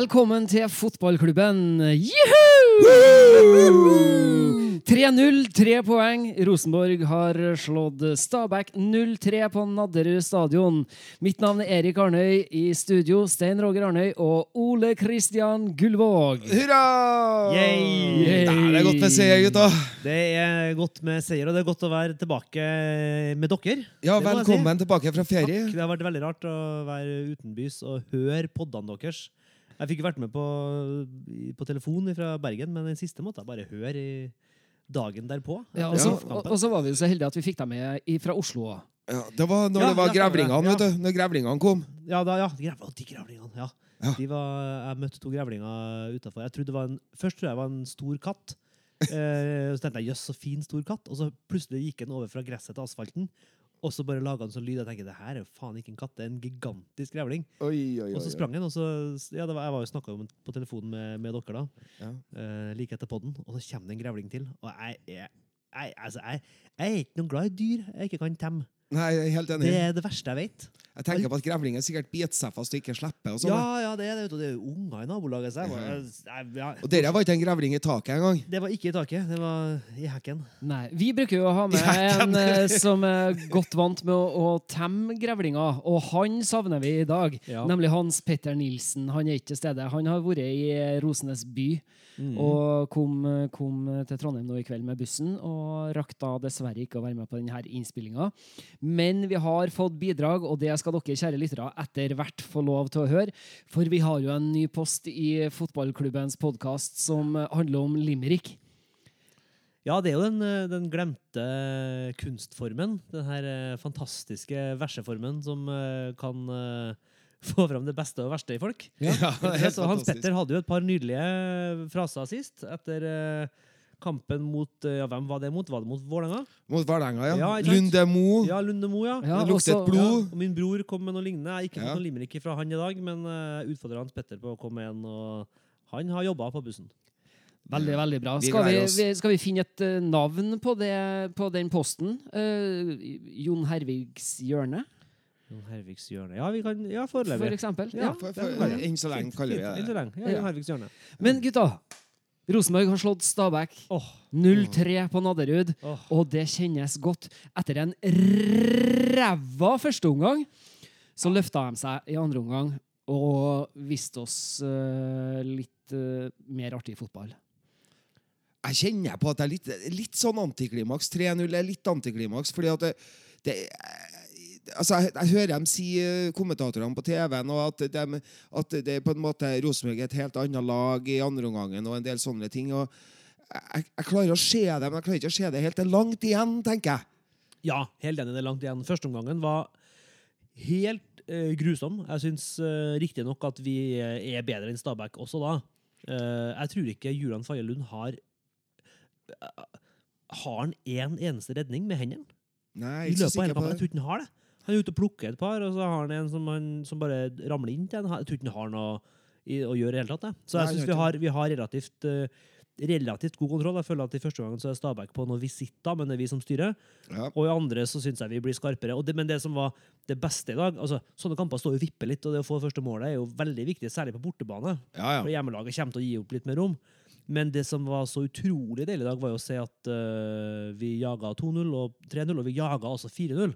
Velkommen til fotballklubben. Juhu! 3-0, tre poeng. Rosenborg har slått Stabæk 0-3 på Nadderud stadion. Mitt navn er Erik Arnøy. I studio Stein Roger Arnøy og Ole Kristian Gullvåg. Hurra! Yay! Yay! Der er det godt med seier, gutta. Det er godt med seier, og det er godt å være tilbake med dere. Ja, velkommen si. tilbake fra ferie. Takk. Det har vært veldig rart å være utenbys og høre poddene deres. Jeg fikk vært med på, på telefon fra Bergen, men den siste måtte jeg bare høre i dagen derpå. Ja, og, så, og, og så var vi så heldige at vi fikk deg med fra Oslo. òg. Ja, det var når Ja, det var ja, grevlingene, ja. vet du. Når grevlingene kom. Ja, da, ja. Grev, å, de grevlingene. Ja. Ja. De var, jeg møtte to grevlinger utafor. Først trodde jeg det var en stor katt. Eh, så tenkte jeg jøss, så fin stor katt. Og så plutselig gikk den over fra gresset til asfalten. Og så bare laga den sånn lyd. Jeg tenkte det her er jo faen ikke en katt, det er en gigantisk grevling. Oi, oi, Og så sprang den, og så Ja, det var, jeg var jo snakka på telefonen med, med dere da, Ja. uh, like etter podden, og så kommer det en grevling til. Og jeg er jeg, altså, jeg, jeg er ikke noe glad i dyr jeg ikke kan temme. Nei, jeg er helt enig. Det er det verste jeg vet. Jeg tenker på at grevlinger sikkert biter seg fast og ikke slipper. Og sånn. Ja, ja, det er det. Det er jo unger i nabolaget. Så jeg, ja. Og dere var ikke en grevling i taket engang. Det var ikke i taket, det var i hekken. Nei, Vi bruker jo å ha med en eh, som er godt vant med å, å temme grevlinger, og han savner vi i dag. Ja. Nemlig Hans Petter Nilsen. Han er ikke til stede. Han har vært i Rosenes by Mm. og kom, kom til Trondheim nå i kveld med bussen, og rakk da dessverre ikke å være med på denne innspillinga. Men vi har fått bidrag, og det skal dere kjære lyttere etter hvert få lov til å høre. For vi har jo en ny post i fotballklubbens podkast som handler om limerick. Ja, det er jo den, den glemte kunstformen. Den her eh, fantastiske verseformen som eh, kan eh, få fram det beste og verste i folk. Ja, Så Hans. Petter hadde jo et par nydelige fraser sist, etter eh, kampen mot eh, Ja, hvem var det mot? Var det mot Vålerenga? Mot Vålerenga, ja. Ja, ikke? Lunde Mo. Ja, Lunde Mo, ja. Ja, luktet blod. Og min bror kom med noe lignende. Jeg har ikke Ja. noen noe limerick fra han i dag, men uh, utfordrer Hans Petter på å komme igjen. og han har jobba på bussen. Veldig, veldig bra. Skal vi, vi, skal vi finne et eh, navn på, det, på den posten? Uh, Jon Hervigs hjørne, Hervigs hjørne. Ja, vi kan, ja for eksempel. Ja. Ja. For, for, enn så lenge kaller vi det det lenge. Ja, Ja. Jon Hervigs hjørne. Men gutta, Rosenborg har slått Stabæk Oh. 0-3 på Nadderud, Oh. og det kjennes godt. Etter en ræva førsteomgang så løfta de seg i andre omgang og viste oss uh, litt uh, mer artig fotball. Jeg kjenner på at det er litt, litt sånn antiklimaks. 3-0 er litt antiklimaks, fordi at det, det Altså, jeg, jeg hører dem si, eh, kommentatorene på TV-en, at, de, at det er på en måte Rosenborg er et helt annet lag i andre omgangen, og en del sånne ting. og jeg, jeg klarer å se det, men jeg klarer ikke å se det helt. Det er langt igjen, tenker jeg. Ja, helt enig. Det er langt igjen. Førsteomgangen var helt eh, grusom. Jeg syns uh, riktignok at vi eh, er bedre enn Stabæk også da. Eh, jeg tror ikke Julian Faye Lund har eh, Har han én eneste redning med hendene? Nei, jeg ikke løpet av hele kampen. Jeg tror ikke han har det. Han er ute og plukker et par, og så har han en som, han, som bare ramler inn til en. Jeg tror ikke han har noe i, å gjøre i det hele tatt. Så jeg syns vi har, vi har relativt, uh, relativt god kontroll. Jeg føler at I første gangen så er Stabæk på noen visitter, men det er vi som styrer. Ja. Og i andre så syns jeg vi blir skarpere. Og det, men det som var det beste i dag altså Sånne kamper står og vipper litt, og det å få det første målet er jo veldig viktig, særlig på bortebane. Ja, For hjemmelaget kommer til å gi opp litt mer rom. Men det som var så utrolig deilig i dag, var jo å se at uh, vi jaga 2-0 og 3-0, og vi jaga altså 4-0.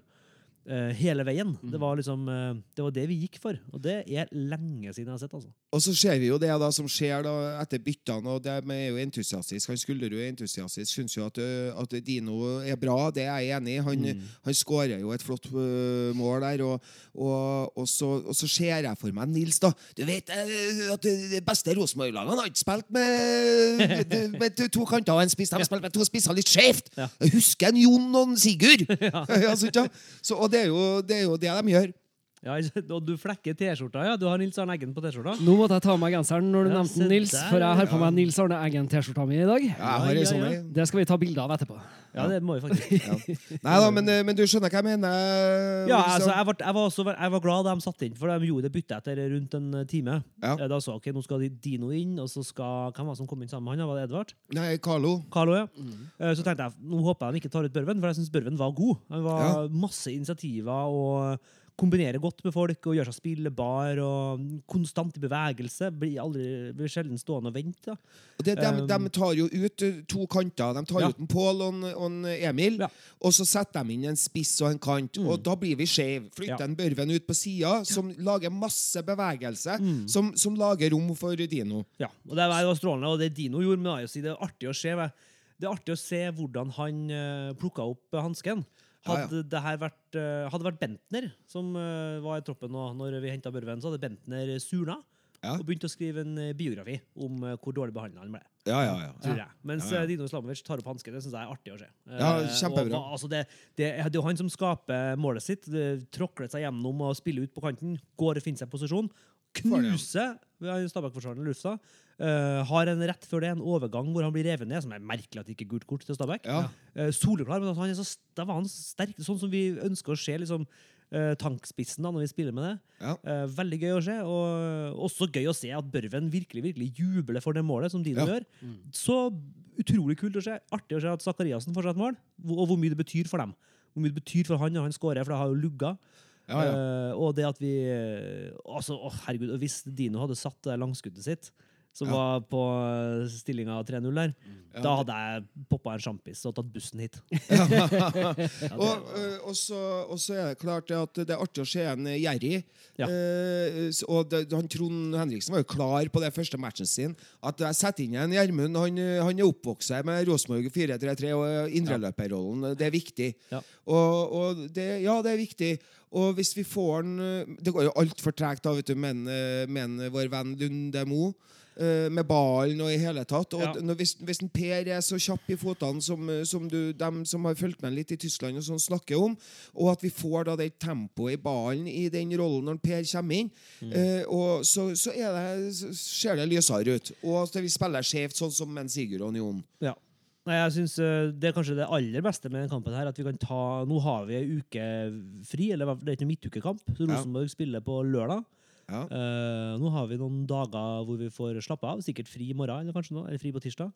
Eh, hele veien. Det, var liksom, uh, det var det vi gikk for. Og det er lenge siden jeg har sett. altså. Og så ser vi jo det da som skjer da etter byttene, og de er jo entusiastisk. Han Skulderud er entusiastisk, syns jo at, at Dino er bra, det er jeg enig i. Han, Mm. han skårer jo et flott uh, mål der, og, og, og, så, og så ser jeg for meg Nils, da. Du vet at det beste Rosenborg-lagene har ikke spilt med, med to kanter og en spiss, de har spilt med to spisser litt skjevt. Ja. Jeg husker en Jon og en Sigurd! ja, så, ja. så, og det er, jo, det er jo det de gjør. Ja, og du flekker T-skjorta, ja. Du har Nils Arne Eggen på T-skjorta. Nå måtte jeg ta av meg genseren når du Ja, nevnte Nils, der, for jeg har på ja. meg Nils Arne Eggen-T-skjorta mi i dag. Ja, jeg har Ja, ja, ja. Det skal vi ta bilde av etterpå. Ja, det må vi faktisk. Ja. Nei da, men, men du skjønner hva jeg mener? Ja, liksom. altså, jeg, var, jeg, var også, jeg var glad de satte inn, for de gjorde det byttet etter rundt en time. Ja. Eh, Da sa ok, nå skal Dino inn, og så skal Hvem var det som kom inn sammen med han? Var det Edvard? Nei, Carlo. Carlo, ja. Mm. Så tenkte jeg nå håper jeg de ikke tar ut Børven, for jeg syns Børven var god. Han var Ja. masse initiativer og kombinerer godt med folk og gjør seg spillebar og konstant i bevegelse. Blir aldri blir sjelden stående og vente. Og det, de, Um, de tar jo ut eh, to kanter. De tar Ja. ut en Pål og, og Emil, Ja. og så setter de inn en spiss og en kant. Og da blir vi skeive. Flytter Ja. en Børven ut på sida, som lager masse bevegelse, Mm. som, som lager rom for Dino. Ja, og det var strålende, og det Dino gjorde, men jeg si, det er artig å se. Det er artig å se hvordan han uh, plukka opp hansken. Hadde det her vært, eh, hadde vært Bentner som eh, var i troppen nå, når vi henta Børven, så hadde Bentner surna Ja. og begynt å skrive en eh, biografi om hvor dårlig behandla han ble. Ja, ja, ja. Tror jeg. Mens Ja, ja. Dino Slamovic tar opp hansken. Det syns jeg er artig å se. Ja, kjempebra. og altså det, det, er jo han som skaper målet sitt. Tråkler seg gjennom og spiller ut på kanten. Går og finner seg posisjon. Knuser Stabæk-forsvareren Lufsa. Eh, har en rett før det en overgang hvor han blir revet ned, som er merkelig at det ikke er gult kort til Stabæk. Ja. Uh, soleklar, men at han er så, da var han sterk, sånn som vi ønsker å se liksom, uh, tankspissen da, når vi spiller med det. Ja. Veldig gøy å se, og også gøy å se at Børven virkelig virkelig jubler for det målet som Dino Ja. gjør. Så utrolig kult å se. Artig å se at Sakariassen får seg et mål, og hvor mye det betyr for dem. Hvor mye det betyr for han når han skårer, for det har jo lugga. Ja, ja. Og det at vi altså, å, herregud, Hvis Dino hadde satt det langskuddet sitt, som Ja. var på stillinga 3-0 der, da hadde jeg poppa en sjampis og tatt bussen hit. Og, øh, og, så, og så er det klart at det er artig å se en eh, Jerry. Ja. Eh, og det, han Trond Henriksen var jo klar på det første matchen sin. At jeg setter inn en Gjermund. Han, eh, han er oppvokst med Rosenborg 4-3-3 og eh, indreløperrollen. Det er viktig. Ja. Og, og det, ja, det er viktig. Og hvis vi får eh, Det går jo altfor tregt da, vet du, eh, med vår venn Lunde Mo. Eh, Med ballen og i hele tatt. Og Ja. når, hvis, hvis en Per er så kjapp i fotene som, eh, som du, dem som har fulgt med litt i Tyskland, og sånn snakker om, og at vi får da det tempoet i ballen i den rollen når Per kommer inn, Mm. eh, og så, så, er det, så ser det lysere ut. Og at vi spiller skjevt, sånn som med en Sigurd og Jon. Ja. Nei, jeg synes Det er kanskje det aller beste med denne kampen. her At vi kan ta Nå har vi ei uke fri, eller det er ikke en midtukekamp. Så Ja. Rosenborg spiller på lørdag. Ja. Uh, nå har vi noen dager hvor vi får slappe av. Sikkert fri i morgen, eller kanskje nå, eller fri på tirsdag.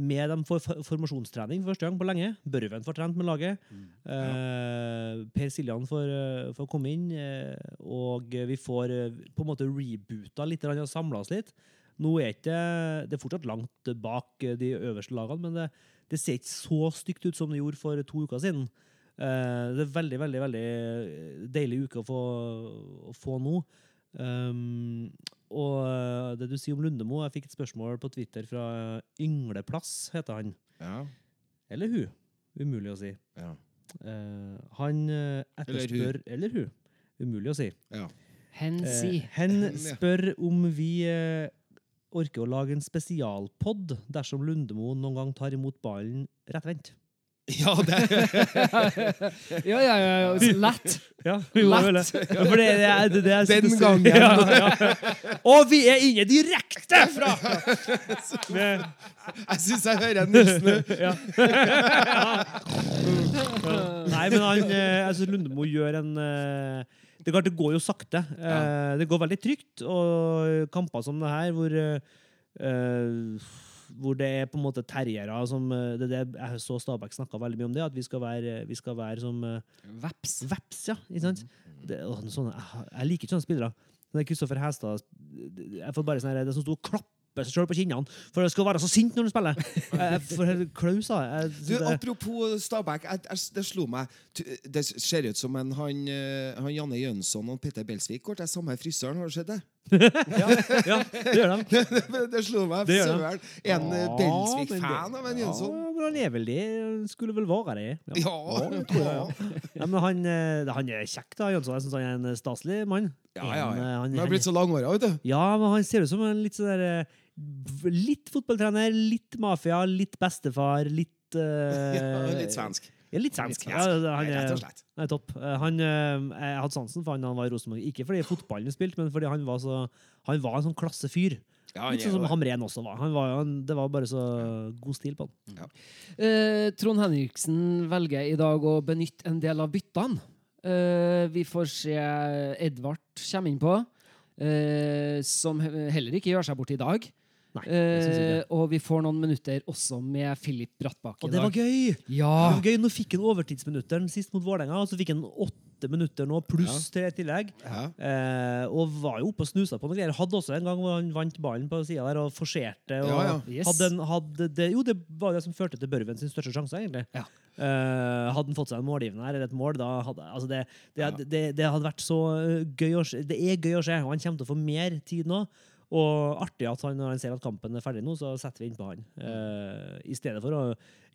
Med dem for- formasjonstrening for første gang på lenge. Børven får trent med laget. Eh, per Siljan får, eh, får komme inn. Uh, og vi får på en måte reboota litt og samla oss litt. Nå er ikke Det er fortsatt langt bak de øverste lagene, men det, det ser ikke så stygt ut som det gjorde for to uker siden. Det er veldig, veldig veldig deilig uke å få, å få nå. Um, og eh, det du sier om Lundemo Jeg fikk et spørsmål på Twitter fra Yngleplass, heter han. Ja. Eller hun. Umulig å si. Ja. Uh, han eh, etterspør Eller hun. Umulig å si. Ja. Hen si. Uh, hen spør om vi uh, orker å lage en spesialpod dersom Lundemo noen gang tar imot ballen rettvendt. ja, det Ja, ja, ja. Lett. Ja, vi må vel det. Ja, for det, det, er- det, det er Den gangen. Ja, ja. Og vi er inne direkte fra med, Jeg syns jeg hører en Nilsen nå. ja. Nei, men han eh, jeg synes Lundemo gjør en eh, Det er klart, det går jo sakte. Eh, Det går veldig trygt. Og kamper som det her, hvor eh, hvor det er på en måte terriere som eh, det, det, Jeg så Stabæk snakka veldig mye om det, at vi skal være, vi skal være som eh, Veps. Veps, ja. Ikke sant? Det, å, sånne, jeg, liker ikke sånne spillere. er Kristoffer Hestad Jeg får bare sånn her, Det som sto og klappe seg sjøl på kinnene for det skal være så sint når du spiller. Jeg, for klaus. Jeg Du, apropos Stabæk, jeg, jeg, det slo meg Det ser ut som en, han, eh, han Janne Jønsson og Petter Belsvik går til samme frisøren. Har du sett det? Ja, det gjør de. det slo meg. Søren. En eh, Ja, Belsvik-fan av en Jønsson. Ja, men han er vel det. Skulle vel være det. Ja. ja, jeg, ja. ja, men han, eh, han er kjekk, da, Jønsson. Jeg syns han er en staselig mann. Ja, ja, ja. eh, Han Han, har blitt så langhåra, vet du. Ja, men han ser ut som en litt sånn der eh, Litt fotballtrener, litt mafia, litt bestefar, litt uh, Ja, litt svensk. Ja, litt svensk. Ja, han, rett og er, slett. er topp. Eh, Han, eh, jeg hadde sansen for han da han var i Rosenborg. Ikke fordi fotballen spilte, men fordi han var, så, han var en sånn klassefyr. Ja, Litt sånn som Hamren også var. Han var han, det var bare så god stil på han. Eh, Trond Henriksen velger i dag å benytte en del av byttene. Eh, vi får se Edvard komme innpå, eh, som heller ikke gjør seg bort i dag. Nei, Eh, og vi får noen minutter også med Filip Brattbakk Og det var gøy! Ja. Det var gøy. Nå fikk han overtidsminutteren sist mot Vålerenga, og så fikk han åtte minutter nå, pluss til et tillegg. Ja. Eh, og var jo oppe og snusa på noen greier. Hadde også en gang hvor han vant ballen på sida der og forserte. Og Ja, ja. Yes. hadde en, hadde det, jo, det var det som førte til Børven sin største sjanse, egentlig. Ja. Uh, hadde han fått seg en målgivende her, eller et mål, da hadde altså det, det, det, det hadde vært så gøy å se. Det er gøy å se, og han kommer til å få mer tid nå. Og artig at han, når han ser at kampen er ferdig nå, så setter vi innpå han. Uh, I stedet for å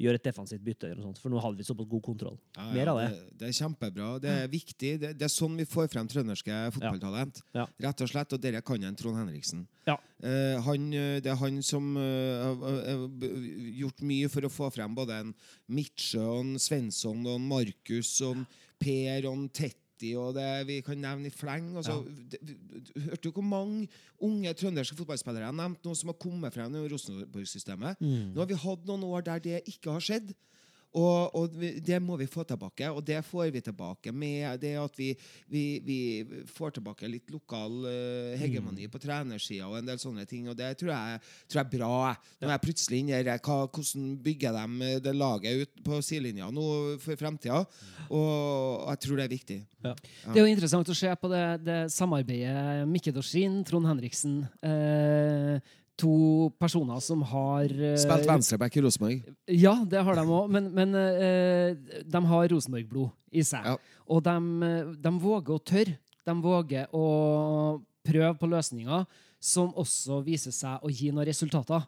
gjøre et defensivt bytte, sånt, for nå hadde vi såpass god kontroll. Ja, Mer av det. det. Det er kjempebra. Det er viktig. Det, det er sånn vi får frem trønderske fotballtalent. Ja. Rett og slett. Og dere kan en Trond Henriksen. Ja. Eh, han, eh, det er han som har har gjort mye for å få frem både en Midtsjø, en Svensson, en Markus, en Per og en Tetti. Og det vi kan nevne i fleng. Ja. det, du hørte jo hvor mange unge trønderske fotballspillere jeg nevnte nå som har kommet frem i Rosenborg-systemet. Nå har vi hatt noen år der det ikke har skjedd. Og, og det må vi få tilbake, og det får vi tilbake med det at vi, vi, vi får tilbake litt lokal uh, hegemoni på trenersida og en del sånne ting. Og det tror jeg, tror jeg er bra. Nå er jeg plutselig inne her, hva, Hvordan bygger de det laget ut på sidelinja nå for fremtida? Og jeg tror det er viktig. Det er jo interessant å se på det, det samarbeidet Mikke Dorsin, Trond Henriksen eh, To personer som har uh, Spilt venstreback i Rosenborg. Ja, det har de òg, men, men uh, de har Rosenborg-blod i seg. Ja. Og de, de våger å tørre. De våger å prøve på løsninger som også viser seg å gi noen resultater.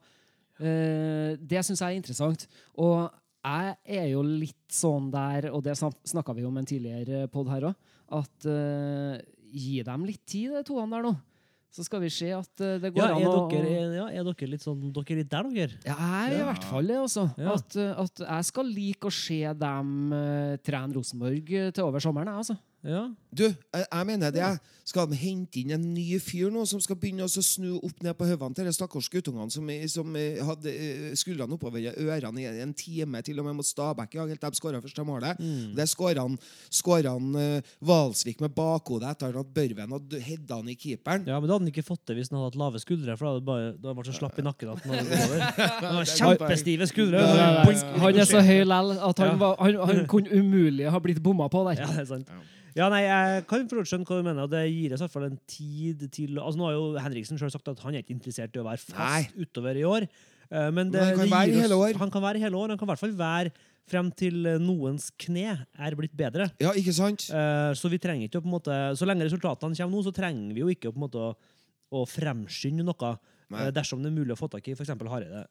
Uh, det syns jeg er interessant. Og jeg er jo litt sånn der, og det snakka vi om en tidligere pod her òg, at eh, gi dem litt tid, de toene der nå. Så skal vi se at eh, det går Ja, an å ja, er dere litt sånn Dere er litt der, dere? ja, jeg er i hvert fall det, altså. Ja. At, uh, at jeg skal like å se dem uh, trene Rosenborg til over sommeren. jeg, Altså. Ja. Du, jeg, mener det. Skal de hente inn en ny fyr nå som skal begynne å snu opp ned på hodene til de stakkars guttungene som, som eh, hadde eh, skuldrene oppover ørene i en time til og med mot Stabæk ja, helt til de skåra første målet? Mm. Det skåra han, han eh, Valsvik med bakhodet etter at Børven hadde hedda han i keeperen. ja, men da hadde han ikke fått det hvis han hadde hatt lave skuldre. For da hadde bare, da hadde han så slapp i nakken at han hadde gått over. Han har kjempestive skuldre. Han er så høy lell at han, var, han, han kunne umulig ha blitt bomma på der. Ja, det er sant. Ja, nei, Jeg kan for skjønne hva du mener. og Det gir oss i hvert fall en tid til altså Nå har jo Henriksen selv sagt at han er ikke interessert i å være fast utover i år. Eh, Men, det, Men han kan oss-. Han kan være i hele år. Han kan i hvert fall være frem til noens kne er blitt bedre. Ja, ikke sant? Eh, Så vi trenger ikke å på en måte Så lenge resultatene kommer nå, så trenger vi jo ikke å på en måte å, å fremskynde noe. Nei. eh, Dersom det er mulig å få tak i f.eks. Hareide.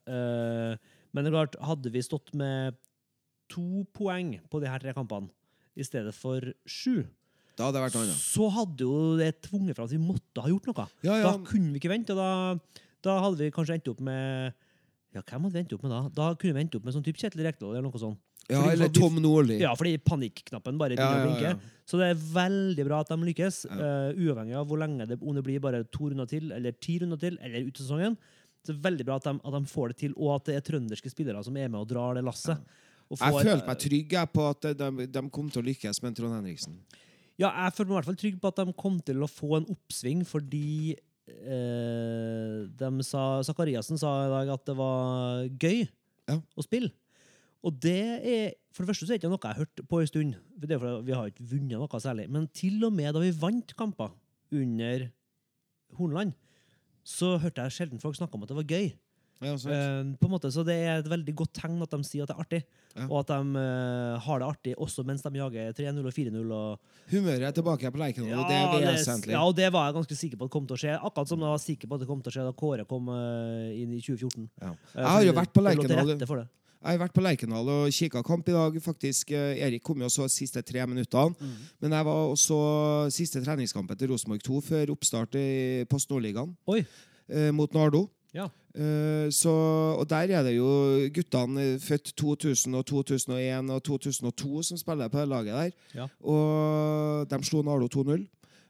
Men det er klart, hadde vi stått med to poeng på de her tre kampene i stedet for sju, Da hadde det vært noe annet. så hadde jo det tvunget fram at vi måtte ha gjort noe. Ja, ja. Da kunne vi ikke vente. og Da, da hadde vi kanskje endt opp med Ja, hvem hadde vi endt opp med da? Da kunne vi endt opp med sånn type Kjetil Rekdal eller noe sånt. Ja, Fordi- eller Tom Nordli. Ja, fordi panikknappen bare Ja, ja, ja. Så det er veldig bra at de lykkes, eh, uavhengig av hvor lenge det, om det blir bare to runder til, eller ti runder til, eller ut sesongen. Så det er veldig bra at de, at de får det til, og at det er trønderske spillere som er med og drar det lasset. Jeg følte meg trygg på at de, de kom til å lykkes med Trond Henriksen. Ja, jeg føler meg i hvert fall trygg på at de kom til å få en oppsving, fordi eh, sa, Zakariassen sa i dag at det var gøy Ja. å spille. Og det er For det første så er det ikke noe jeg har hørt på en stund. For det er fordi vi har ikke vunnet noe særlig. Men til og med da vi vant kamper under Hornland, så hørte jeg sjelden folk snakke om at det var gøy. Ja. Eh, på en måte, så det er et veldig godt tegn at de sier at det er artig. Ja. Og at de eh, har det artig også mens de jager 3-0 og 4-0. og Humøret er tilbake på Lerkendal, og det er vesentlig. ja, og det var jeg ganske sikker på at kom til å skje. Akkurat som jeg var sikker på at det kom til å skje da Kåre kom eh, inn i 2014. Ja. Eh, Jeg har jo vært på Lerkendal. Jeg har vært på Lerkendal og kikka kamp i dag, faktisk. Eh, Erik kom jo og så siste tre minuttene. Mm. Men jeg var også siste treningskampen til Rosenborg 2 før oppstart i Post Nordligaen eh, mot Nardo. Ja. Eh, så, og der er det jo guttene født 2000 og 2001 og 2002 som spiller på det laget der. Ja. Og de slo Nardo 2-0.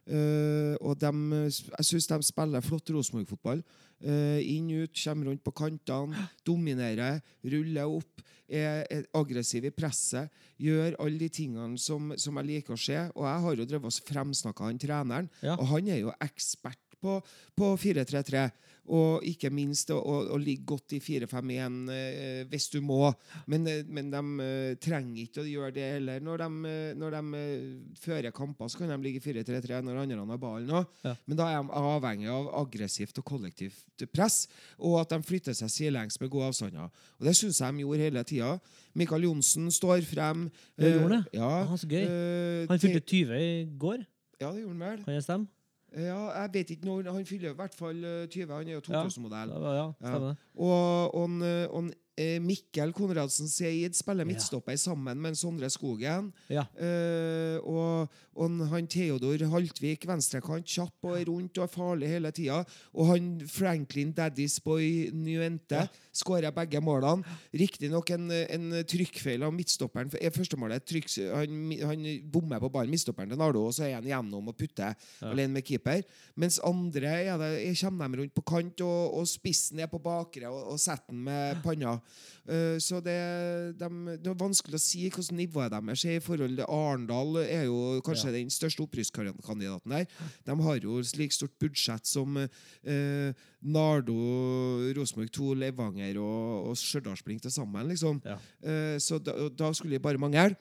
Uh, og de, jeg syns de spiller flott Rosenborg-fotball. Uh, inn, ut, kommer rundt på kantene, dominerer, ruller opp, er, er aggressiv i presset. Gjør alle de tingene som, som jeg liker å se. Og jeg har jo drevet og fremsnakka han treneren, Ja. og han er jo ekspert på, på 4-3-3. Og ikke minst å, å, ligge godt i 4-5-1 eh, hvis du må. Men, eh, men de eh, trenger ikke å gjøre det heller. Når de, eh, når de fører kamper, så kan de ligge i 4-3-3 når andre har ballen òg. Ja. Men da er de avhengig av aggressivt og kollektivt press, og at de flytter seg sidelengs med gode avstander. Og Det syns jeg de gjorde hele tida. Mikael Johnsen står frem. Ja, gjorde han det? Ja, Ah, så gøy. Han fylte 20 i går, Ja, det gjorde han vel. kan jeg stemme? Ja, jeg vet ikke når. Han fyller i hvert fall eh, 20. Han er jo 2000-modell. Ja, ja, ja. Og, og, eh, og eh, Mikkel Konradsen Seid spiller Ja. midtstopper sammen med Sondre Skogen. Ja. Eh, og, og han- Theodor Haltvik, venstrekant, kjapp og er rundt og er farlig hele tida. Og han Franklin Daddy's Boy Nuente Ja. skårer begge målene. Riktignok en, en trykkfeil av midtstopperen. For er Førstemålet trykk, han, han bommer på ballen, midtstopperen til Nardo, og så er han gjennom og putter Ja. alene med keeper. Mens andre ja, det, kommer de rundt på kant, og, og spissen er på bakre og, og setter den med panna. Eh, så det, de, det er vanskelig å si hvordan nivået deres er i forhold til Arendal. er jo kanskje den største opprykkskandidaten der. De har jo slik stort budsjett som eh, Nardo, Rosenborg 2, Levanger og, og Stjørdalsblink til sammen. liksom. Ja. Eh, så da, da skulle det bare mangle.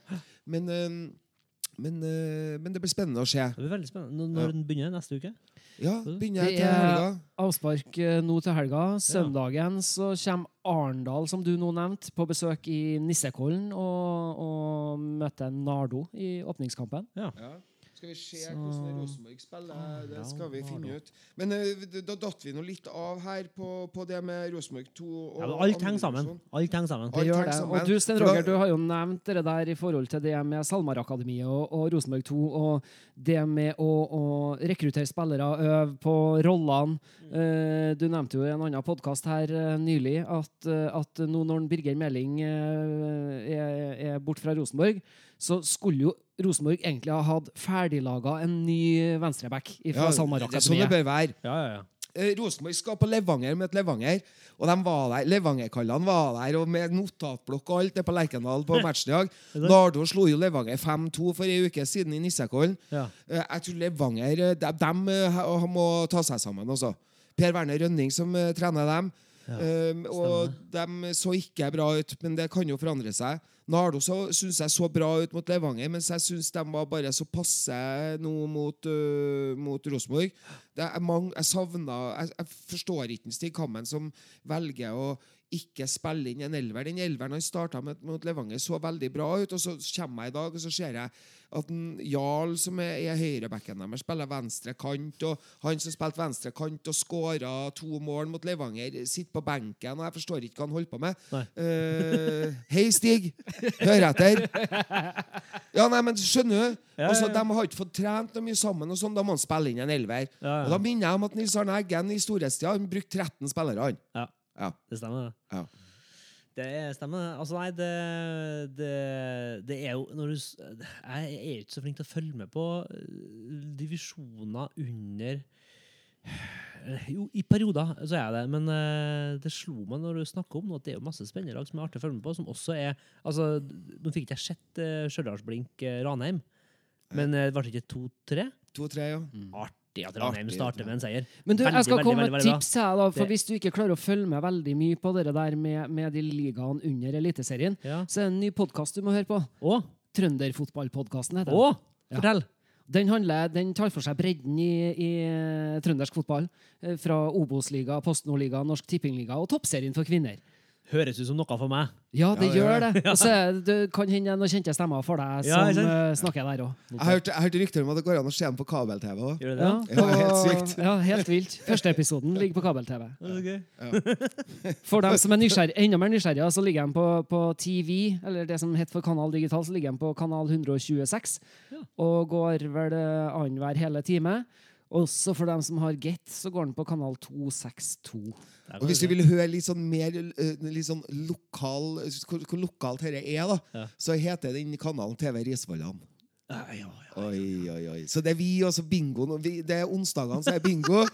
Men, eh, men, men det blir spennende å se. Det blir veldig spennende. Når- Når Ja. den begynner neste uke? Ja, begynner jeg til helga. er avspark eh, nå til helga. Søndagen så kommer Arendal, som du nå nevnte, på besøk i Nissekollen og, og møter Nardo i åpningskampen. Ja. Skal vi se Så- hvordan Rosenborg spiller? Det skal vi finne ut. Men eh, da datt vi nå litt av her på, på det med Rosenborg 2 og Ja, alt henger sammen. Alt henger sammen. Alt gjør det. sammen. Og du, Sten Roger, du har jo nevnt det der i forhold til det med SalMar-akademiet og, og Rosenborg 2, og det med å, å rekruttere spillere, øve på rollene. Eh, du nevnte jo i en annen podkast her eh, nylig at, at nå når Birger Meling er, er borte fra Rosenborg, så skulle jo Rosenborg egentlig ha hatt ferdiglaga en ny venstreback fra Ja, det er sånn det bør være. Ja, ja, ja. Eh, Rosenborg skal på Levanger møte Levanger. Og de var der, Levanger-kallene var der, og med notatblokk og alt det på Lerkendal på matchdag. Nardo slo jo Levanger 5-2 for ei uke siden i Nissekollen. ja. Eh, Jeg tror Levanger de, de, dem, eh, må ta seg sammen også. Per Werner Rønning som eh, trener dem. Ja, Um, og de så ikke bra ut, men det kan jo forandre seg. Nardo så, syns jeg så bra ut mot Levanger, mens jeg syns de var bare så passe nå mot, uh, mot Rosenborg. Er jeg savna jeg, jeg forstår ikke Stig Kammen som velger å ikke spille inn en elver. Den elveren han starta med mot Levanger, så veldig bra ut. Og så kommer jeg i dag og så ser jeg at en Jarl, som er, er høyrebacken deres, spiller venstre kant. Og han som spilte venstre kant og skåra to mål mot Levanger, sitter på benken. Og jeg forstår ikke hva han holder på med. Eh, Hei, Stig! Hør etter. Ja, nei, men skjønner du? Ja, Altså, ja, ja. De har ikke fått trent noe mye sammen, og sånn, da må han spille inn en elver. Ja, ja. Og Da minner jeg om at Nils Arne Eggen i storhetstida brukte 13 spillere. han. Ja. Det stemmer, det. Ja. Det er- stemmer. det. Altså, nei, det, det, det er jo når du, Jeg er ikke så flink til å følge med på eh, divisjoner under eh, Jo, i perioder så er jeg det, men uh, det slo meg når du snakker om nå at det er jo masse spennende lag som er artig å følge med på, som også er altså, Nå fikk ikke jeg sett uh, Stjørdalsblink eh, Ranheim, men uh, ble det ikke to-tre? To-tre, ja. Artig at Ranheim starter med en seier. Men du, Veldig, jeg skal veldig, komme med et tips her, da. For Det- hvis du ikke klarer å følge med veldig mye på det der med, med de ligaene under Eliteserien, Ja. så er det en ny podkast du må høre på. Å! Trønderfotballpodkasten heter den. Å! Ja. Den, handler, den tar for seg bredden i, i eh, trøndersk fotball. eh, Fra Obos-liga, Post Nord-liga, Norsk Tippingliga og toppserien for kvinner. Høres ut som noe for meg. Ja, det Ja, gjør ja. det. Og så det det kan hende noen kjente stemmer for deg som ja, eh, snakker der òg. Jeg hørte, hørt hørte rykter om at det går an å se den på kabel-TV òg. Det det? Ja, Ja, helt sykt. Ja, helt vilt. Første episoden ligger på kabel-TV. Ja, det gøy. For dem som er nysgjerrig, enda mer nysgjerrige, så ligger den på, på TV, eller det som heter for Kanal Digital, så ligger den på kanal 126. Og går vel eh, annenhver hele time. Også for dem som har Get, så går den på kanal 262. Og hvis du vil høre litt sånn mer eh, litt sånn lokal Hvor, hvor lokalt dette er, da, Ja. så heter den kanalen TV Risvollan. Ja, ja, ja. Oi, oi, oi. Så det er vi og så bingo. det er onsdagene, så er bingo.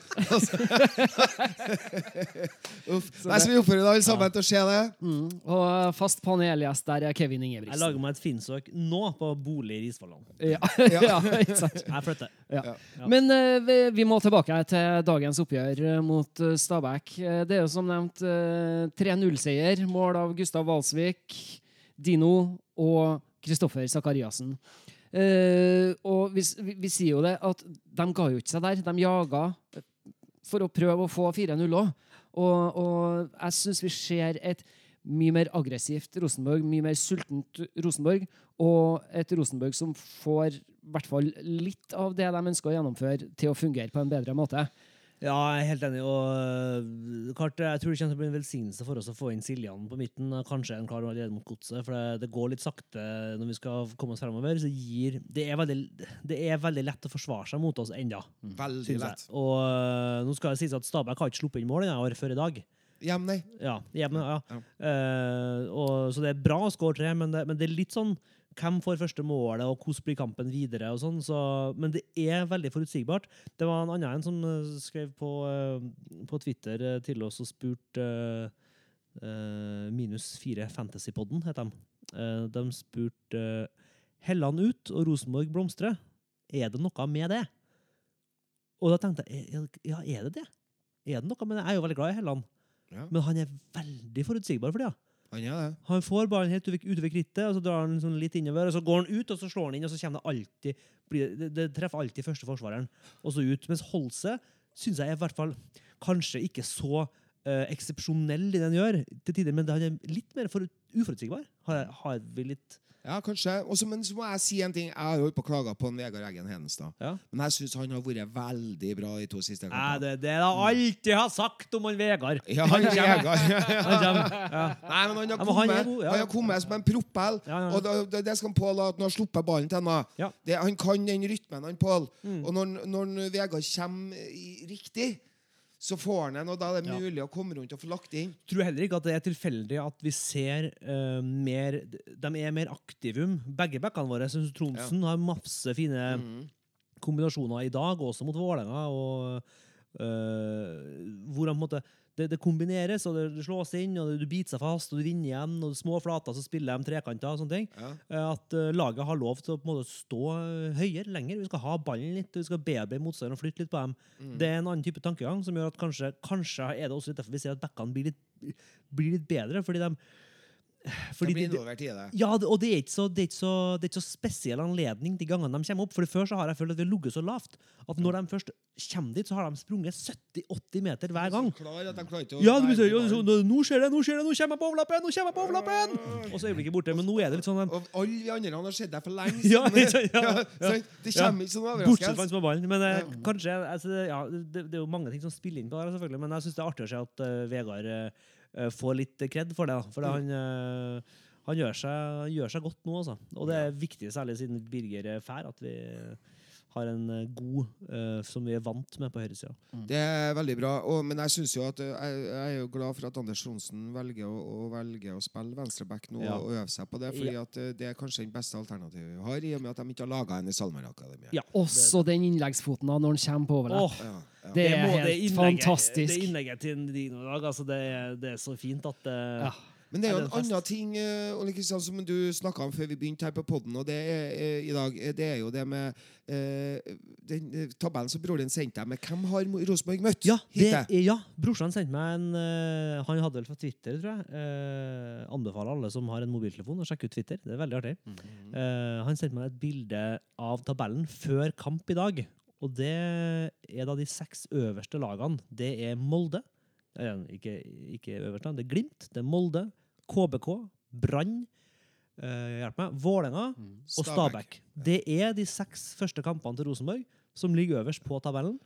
Uff. Nei, så vi oppfordrer alle sammen til å se det. Mm. Og fast panelgjest der er Kevin Ingebrigtsen. Jeg lager meg et finsøk nå på bolig i Risvollan. Ja, ja? Jeg flytter. Ja. Ja. Men uh, vi, vi må tilbake til dagens oppgjør eh, mot eh, Stabæk. Eh, det er jo som nevnt uh, 3-0-seier. Mål av Gustav Walsvik, Dino og Kristoffer Sakariassen. Eh, og vi, vi, vi sier jo det at de ga jo ikke seg der. De jaga for å prøve å få 4-0 òg. Og, og jeg syns vi ser et mye mer aggressivt Rosenborg, mye mer sultent Rosenborg, og et Rosenborg som får i hvert fall litt av det de ønsker å gjennomføre, til å fungere på en bedre måte. Ja, jeg er helt enig. Og øh, klart, jeg tror det kommer til å bli en velsignelse for oss å få inn Siljan på midten. Kanskje en klar allerede mot godset, for det, det går litt sakte når vi skal komme oss fremover. Så gir, det, er veldig, det er veldig lett å forsvare seg mot oss ennå, Veldig lett. Og øh, nå skal det sies at Stabæk har ikke sluppet inn mål denne år før i dag. Hjem, nei. Ja, hjemme, ja. Ja. Uh, og, så det er bra å skåre tre, men det, men det er litt sånn hvem får første målet, og hvordan blir kampen videre? og sånn, så, Men det er veldig forutsigbart. Det var en annen en som eh, skrev på, eh, på Twitter eh, til oss og spurte uh, eh, Minus fire Fantasypodden, het de. Uh, de spurte Helland ut og Rosenborg blomstre. Er det noe med det? Og da tenkte jeg ja, er det det? Er det noe med det? Jeg er jo veldig glad i Helland. Ja, Men han er veldig forutsigbar for tida. Han er det. Han får ballen helt utover, krittet, og så drar han sånn litt innover, og så går han ut, og så slår han inn, og så det alltid det, det treffer alltid første forsvareren, og så ut. Mens Holse syns jeg er i hvert fall kanskje ikke så uh, eksepsjonell i det han gjør til tider, men han er litt mer for, uforutsigbar. Har, har vi litt Ja, kanskje. Også, men så må jeg si en ting. Jeg har jo holdt på å klage på en Vegard Eggen Hedenstad. Ja. Men jeg syns han har vært veldig bra de to siste kampene. det, det er det jeg alltid har sagt om han Vegard. Ja, han Vegard. Han. Ja. Nei, men han har han kommet, er god, han har kommet som en propell. Ja, ja. Og det, det, det skal Pål ha, at han har sluppet ballen til henne. Ja. Mm. Han kan den rytmen, han Pål. Og når, når Vegard kommer riktig, så får han en, og da er det Ja. mulig å komme rundt og få lagt inn. tror heller ikke at det er tilfeldig at vi ser uh, mer De er mer aktivum, begge backene våre. Jeg synes Tronsen har masse fine Mm. kombinasjoner i dag, også mot Vålerenga. og uh, hvor han på en måte det, det kombineres, og det, det slås inn, og du biter seg fast, og du vinner igjen. og Små flater, så spiller de trekanter og sånne ting. Ja. Eh, At uh, laget har lov til å på en måte stå eh, høyere, lenger. Vi skal ha ballen litt, vi skal bearbeide motstanderen og flytte litt på dem. Det er en annen type tankegang som gjør at kanskje, kanskje er det også litt derfor vi ser at backene blir litt, blir litt bedre. fordi de fordi det blir de- de- involvert i det. ja, og det er, så, det, er så, det er ikke så spesiell anledning de gangene de kommer opp. For før så har jeg følt at vi har ligget så lavt at når de først kommer dit, så har de sprunget 70-80 meter hver gang. Klar at de klarer ikke å Ja, blir så, nå skjer det, nå skjer det, nå kommer jeg på overlappen! Nå kommer jeg på overlappen! Og så er øyeblikket borte. Men nå er det litt sånn Og alle vi andre har sett deg for lenge Ja, ja, ja, ja, det kommer ikke Bortsett fra han overraskelse. som har ballen. Men eh, kanskje, altså, ja, det, det er jo mange ting som spiller inn på det, selvfølgelig, men jeg syns det er artig å se at uh, Vegard eh, eh, får litt kred for det. Da. For det, han, eh, han gjør seg, gjør seg godt nå, altså. Og det er viktig, særlig siden Birger drar, at vi har en eh, god uh, som vi er vant med på høyresida. Det er veldig bra. Og, men jeg synes jo at eh, jeg, jeg er jo glad for at Anders Johnsen velger å, å velge å spille venstreback nå Ja. og øve seg på det. Fordi Ja. at det er kanskje den beste alternativet vi har, i og med at de ikke har laga en i SalMar-akademiet. Ja. Også den innleggsfoten da, når han kommer på overlapp. Oh, Ja, ja. Det er helt helt innlegget- fantastisk. Det innlegget til Dino i dag, altså, det, er- det er så fint at det, Ja. Men det er jo en annen ting eh, Ole Kristian, som du snakka om før vi begynte her på podden, og det er, eh, i dag, eh, det er jo det med den tabellen som broren din sendte deg med hvem har Rosenborg møtt Ja, det, ja, brorsan sendte meg en Han hadde vel fra Twitter, tror jeg. Anbefaler alle som har en mobiltelefon, å sjekke ut Twitter. Det er veldig artig. Mhm. Eh, han sendte meg et bilde av tabellen før kamp i dag. Og det er da de seks øverste lagene. Det er Molde. Ikke, ikke øverste. Det er Glimt, det er Molde, KBK, Brann, eh, hjelp meg, Vålerenga og Stabæk. Det er de seks første kampene til Rosenborg som ligger øverst på tabellen.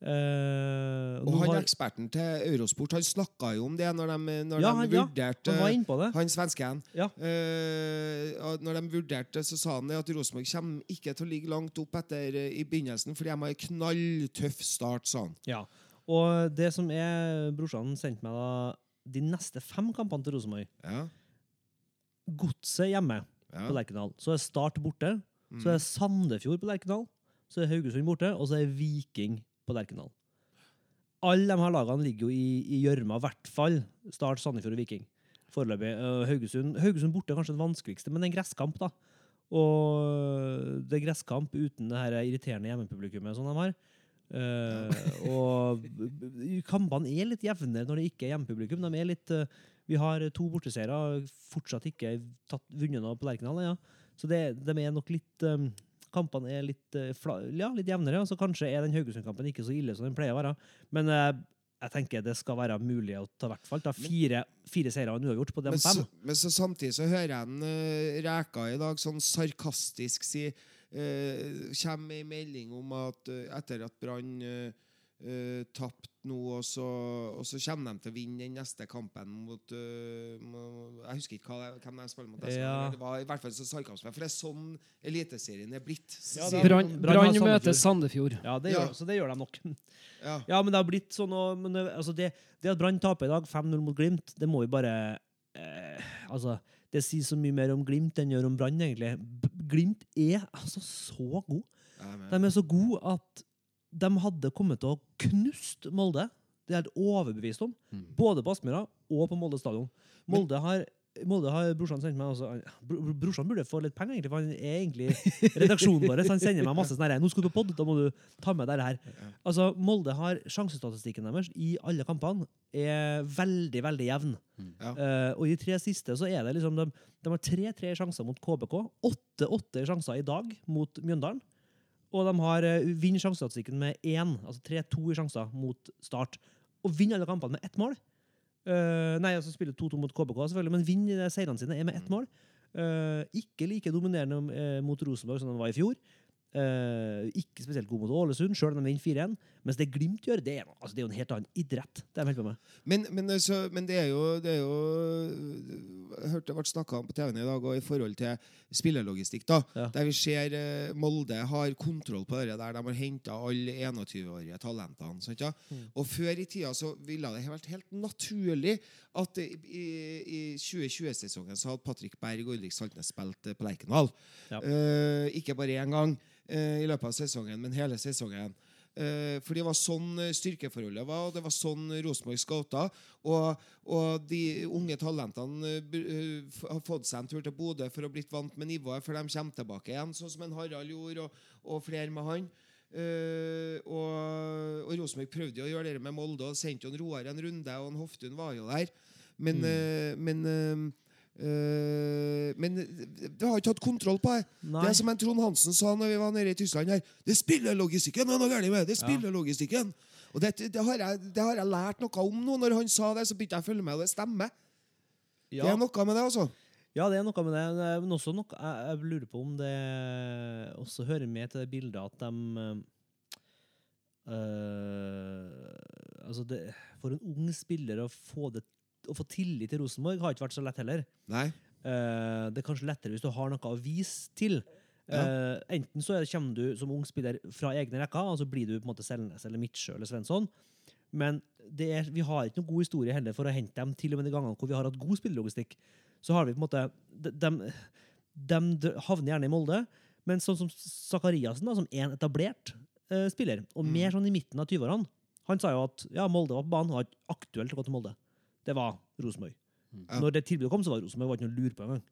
Eh, Og han har- eksperten til Eurosport han snakka jo om det når de, når Ja, de han- ja, vurderte han. Han svensken. Ja. Eh, når de vurderte, så sa han at Rosenborg kommer ikke til å ligge langt opp etter eh, i begynnelsen, fordi de har en knalltøff start, sa han. Ja. Og det som er Brorsan sendte meg da de neste fem kampene til Rosenborg Ja, Godset hjemme på ja. Lerkendal. Så er Start borte. Så er Sandefjord på Lerkendal, så er Haugesund borte, og så er Viking på Lerkendal. Alle de her lagene ligger jo i i gjørma, i hvert fall Start, Sandefjord og Viking. Foreløpig. Eh, Haugesund, Haugesund borte er kanskje den vanskeligste, men det er en gresskamp, da. Og det er gresskamp uten det her irriterende hjemmepublikummet som de har. Eh, og kampene er litt jevnere når det ikke er hjemmepublikum. De er litt, uh, vi har to borteseiere, fortsatt ikke tatt, vunnet noe på Lerkendal. Ja. Så det, de er nok litt um, Kampene er litt, uh, fla, ja, litt jevnere, så kanskje er den Haugesund-kampen ikke så ille som den pleier å være. Men jeg tenker det skal være mulig å ta hvert fall ta fire, fire seire og en uavgjort på de Men, fem. men så samtidig så hører jeg en uh, Reka i dag sånn sarkastisk si uh, Kommer med en melding om at eh, etter at Brann uh, tapte nå, og så, og så kommer de til å vinne den neste kampen mot uh, Jeg husker ikke hva, hvem de spiller mot. Ja. Det var i hvert fall så sarkasme, for det er sånn Eliteserien er blitt. Ja, Brann møter Sandefjord. Ja, det Ja. gjør, så det gjør de nok. ja. Ja, men det har blitt sånn og, men det, altså det, det at Brann taper i dag, 5-0 mot Glimt, det må vi bare eh, Altså, det sier så mye mer om Glimt enn gjør om Brann, egentlig. Glimt er altså så god. De er så gode at de hadde kommet til å knust Molde. Det er jeg helt overbevist om. Både på Aspmyra og på Molde stadion. Molde har Molde har brorsan sendt meg også, bro- bro- Brorsan burde få litt penger, egentlig, for han er egentlig redaksjonen vår. Så han sender meg masse sånn her 'Nå skal du på pod, da må du ta med deg det her'. Altså, Molde har Sjansestatistikken deres i alle kampene er veldig, veldig jevn. Ja. Uh, og i de tre siste så er det liksom De, de har tre-tre sjanser mot KBK, åtte-åtte sjanser i dag mot Mjøndalen. Og de har uh, vinner sjansestatistikken med én, altså 3-2 i sjanser mot Start. Og vinner alle kampene med ett mål. Eh, nei, altså spiller 2-2 mot KBK, selvfølgelig, men vinner seirene sine er med ett mål. Uh, ikke like dominerende eh, mot Rosenborg som de var i fjor. Ikke spesielt god mot Ålesund, sjøl om de vinner 4-1. Mens det Glimt gjør, det er, altså, det er jo en helt annen idrett. Det er. Men, men, altså, men det er jo, det er jo hørte det ble snakka om på TV-en i dag, og i forhold til spillerlogistikk, da, Ja. der vi ser eh, Molde har kontroll på det der de har henta alle 21-årige talentene. Sant, ja? Mm. Og før i tida så ville det vært helt naturlig at i, i, i 2020-sesongen så hadde Patrick Berg og Ulrik Saltnes spilt eh, på Lerkendal. Ja. Eh, ikke bare én gang eh, i løpet av sesongen, men hele sesongen. Eh, for det var sånn eh, styrkeforholdet var, og det var sånn Rosenborg scouta. Og, og de unge talentene eh, har fått seg en tur til Bodø for å blitt vant med nivået før de kommer tilbake igjen, sånn som en Harald gjorde, og, og flere med han. Uh, og, og Rosenborg prøvde å gjøre det med Molde og sendte Roar en runde, og en Hoftun var jo der. Men, eh, men eh, eh, men det har ikke hatt kontroll på det. Nei. Det er som en Trond Hansen sa når vi var nede i Tyskland her. Det spiller logistikken det er noe galt med! Det spiller logistikken. Og det, det, har jeg, det har jeg lært noe om nå. Når han sa det, så begynte jeg å følge med, og det stemmer. Det er noe med det, altså. Ja, det er noe med det. Men også noe, jeg, jeg lurer på om det også hører med til det bildet at de eh, altså det, For en ung spiller å få, det, å få tillit til Rosenborg har ikke vært så lett heller. Nei. Eh, det er kanskje lettere hvis du har noe å vise til. Eh, enten så er- kommer du som ung spiller fra egne rekker, og så blir du på en måte Selnes eller Midtsjø eller Svensson. Men det er, vi har ikke noen god historie heller for å hente dem til og med de gangene hvor vi har hatt god spillelogistikk. Så har vi på en måte De, de, de havner gjerne i Molde, men sånn som Sakariassen, som er en etablert eh, spiller, og mer sånn i midten av 20-årene Han sa jo at ja, Molde var på banen, var ikke aktuelt å gå til Molde. Det var Rosenborg. Mm. Når det tilbudet kom, så var Rosenborg var ikke noe å lure på engang.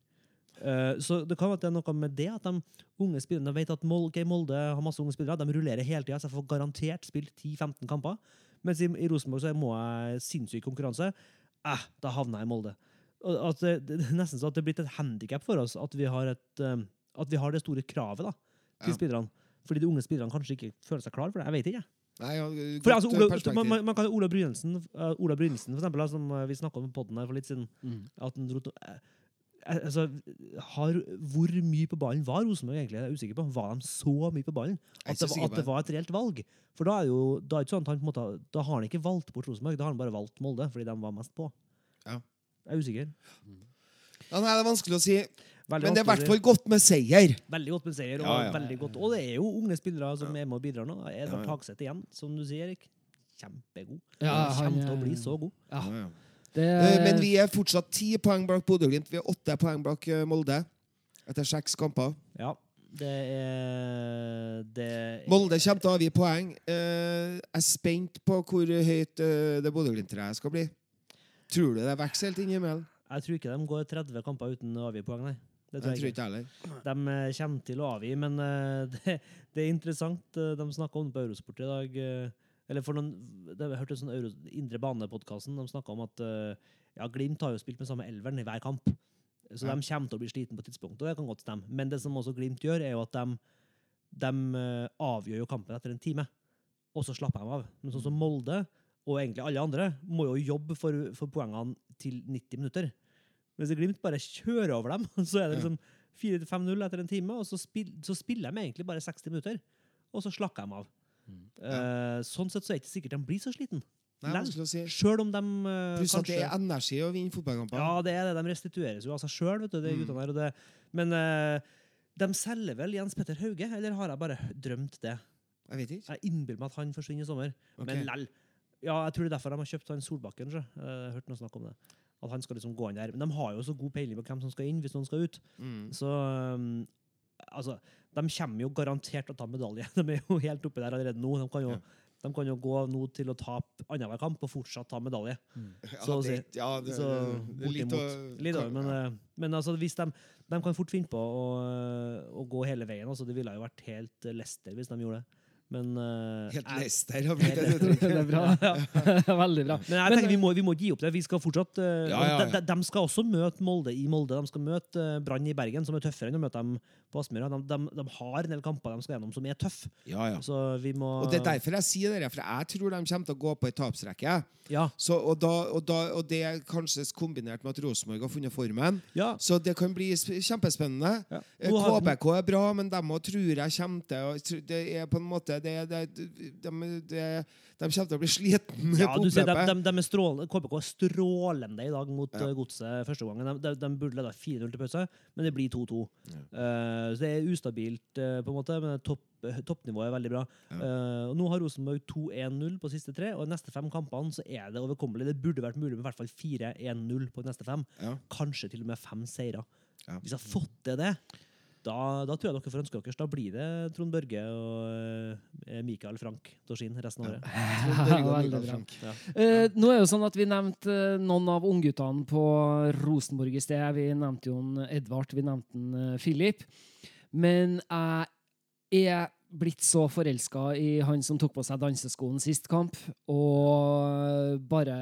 Eh, så det kan være at det er noe med det at de unge spillerne vet at Molde, Molde har masse unge spillere. De rullerer hele tida, så jeg får garantert spilt 10-15 kamper. Mens i, i Rosenborg så må jeg sinnssyk konkurranse. Eh, da havner jeg i Molde. Og At det, det er nesten så at det er blitt et handikap for oss at vi har, et, eh, at vi har det store kravet da, til Ja. spillerne. Fordi de unge spillerne kanskje ikke føler seg klar for det. Jeg vet ikke. Nei, ja, For altså, Ola, man, man, man kan Ola Brynesen, uh, Ola Brynesen for eksempel, som uh, vi snakka om på podden her for litt siden at han dro til- eh, eh, altså, har, Hvor mye på ballen var Rosenborg egentlig? Jeg er usikker på. Var de så mye på ballen at det, var, at det var et reelt valg? For da er jo da er sånn han måte, da har han ikke valgt bort Rosenborg, da har han bare valgt Molde fordi de var mest på. Ja. Jeg er usikker. Ja, nei, det er vanskelig å si. Veldig Men det er i hvert fall godt med seier. Veldig godt med seier. Og, Ja, ja. veldig godt. og det er jo unge spillere som er med og bidrar nå. Edvard Ja, ja. Hagseth igjen, som du sier, Erik. Kjempegod. Ja, han kommer til å er- bli så god. Ja, Ja, ja. det, Eh, Men vi er fortsatt ti poeng bak Bodø-Glimt. Vi er åtte poeng bak eh, Molde etter seks kamper. Ja. Det er det er- Molde kommer til å avgi poeng. Eh, jeg er spent på hvor høyt det Bodø-Glimt-treet skal bli. Tror du det vokser helt inn i himmelen? Jeg tror ikke de går 30 kamper uten å avgi poeng, nei. Det tror jeg, jeg tror ikke heller. De eh, kommer til å avgi, men eh, det, det er interessant. eh, De snakka om det på Eurosport i dag. Eller for noen, det har hørt en sånn Euro, Indre Bane-podkasten. De snakka om at ja, Glimt har jo spilt med samme elveren i hver kamp. Så Ja. de kommer til å bli sliten på et tidspunkt, og det kan godt stemme. Men det som også Glimt gjør, er jo at de, de avgjør jo kampen etter en time, og så slapper de av. Men sånn som Molde, og egentlig alle andre, må jo jobbe for, for poengene til 90 minutter. Mens Glimt bare kjører over dem, så er det liksom 4-5-0 etter en time, og så, spill, så spiller de egentlig bare 60 minutter, og så slakker de av. Eh, sånn sett så er det ikke sikkert de blir så sliten. Nei, Lell. si. Sjøl om de eh, Pluss at det er energi å vinne fotballkamper. Ja, det er det. De restitueres jo av seg sjøl, vet du, de Mm. guttene men uh, de selger vel Jens Petter Hauge, eller har jeg bare drømt det? Jeg vet ikke. Jeg innbiller meg at han forsvinner i sommer. Okay. Men lell. Ja, jeg tror det er derfor de har kjøpt han Solbakken. så. Jeg har hørt noe snakk om det. At han skal liksom gå inn der. Men de har jo så god peiling på hvem som skal inn, hvis noen skal ut. Mm. Så um, altså, de kommer jo garantert til å ta medalje. De er jo helt oppe der allerede nå. De kan jo, Ja. de kan jo gå nå til å tape annenhver kamp og fortsatt ta medalje. Ja, Så å det, si. ja, det, Så det litt. Litt over, men, ja. eh, men altså, hvis de, de kan fort finne på å, å gå hele veien. Altså, det ville jo vært helt Lester hvis de gjorde det. Men uh, Helt Leicester har blitt et uttrykk. Det er bra. Veldig bra. Men jeg tenker vi må, vi må gi opp det. Vi skal fortsatt uh, Ja, ja, ja. De, de skal også møte Molde i Molde. De skal møte uh, Brann i Bergen, som er tøffere enn å møte dem på Aspmyra. De, de, de har en del kamper de skal gjennom som er tøffe. Ja, ja. Så vi må Og det er derfor jeg sier det, for jeg tror de kommer til å gå på ei tapsrekke. Ja. Så, og, da, og, da, og det er kanskje kombinert med at Rosenborg har funnet formen. ja. Så det kan bli kjempespennende. Ja. KBK er bra, men de òg tror jeg kommer til Det er på en måte de, de, de kommer til å bli sliten Ja, på de, oppløpet. de, de er strålende, KBK er strålende i dag mot Ja. eh, Godset første gangen. De, de, de burde leda 4-0 til pause, men det blir 2-2. Eh, så det er ustabilt, uh, på en måte, men topp, toppnivået er veldig bra. Eh, og nå har Rosenborg 2-1-0 på siste tre, og i neste fem kampene så er det overkommelig. Det burde vært mulig med i hvert fall 4-1-0 på de neste fem. Ja. Kanskje til og med fem seire. Ja. Hvis jeg har fått til det, da, da tror jeg dere får ønske deres. Da blir det Trond Børge og eh, Mikael Frank Dorsin resten av året. Ja, Veldig bra. Ja. Eh, nå er det jo sånn at Vi nevnte eh, noen av ungguttene på Rosenborg i sted. Vi nevnte jo en Edvard, vi nevnte en eh, Philip. Men jeg er blitt så forelska i han som tok på seg danseskoen sist kamp, og bare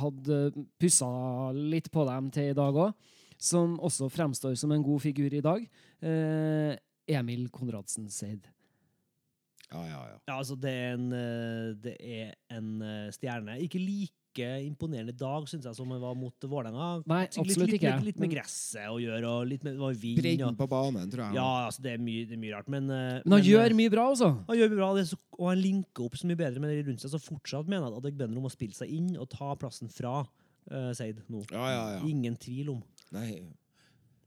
hadde pussa litt på dem til i dag òg. Som også fremstår som en god figur i dag. Eh, Emil Konradsen Seid. Ja, ja, ja. Ja, altså det er en, eh, det er en eh, stjerne. Ikke like imponerende dag, syns jeg, som han var mot Vålerenga. Nei, absolutt litt, ikke. Litt, litt med gresset å gjøre, og litt med vind. Bredden på banen, tror jeg. ja, altså det er mye, det er mye rart, men eh, Men han men, gjør mye bra, altså. han gjør mye bra, det så, og han linker opp så mye bedre med det rundt seg. Så fortsatt mener jeg at Adegbenro må spille seg inn og ta plassen fra uh, Seid nå. Ja, ja, ja. Ingen tvil om. Nei.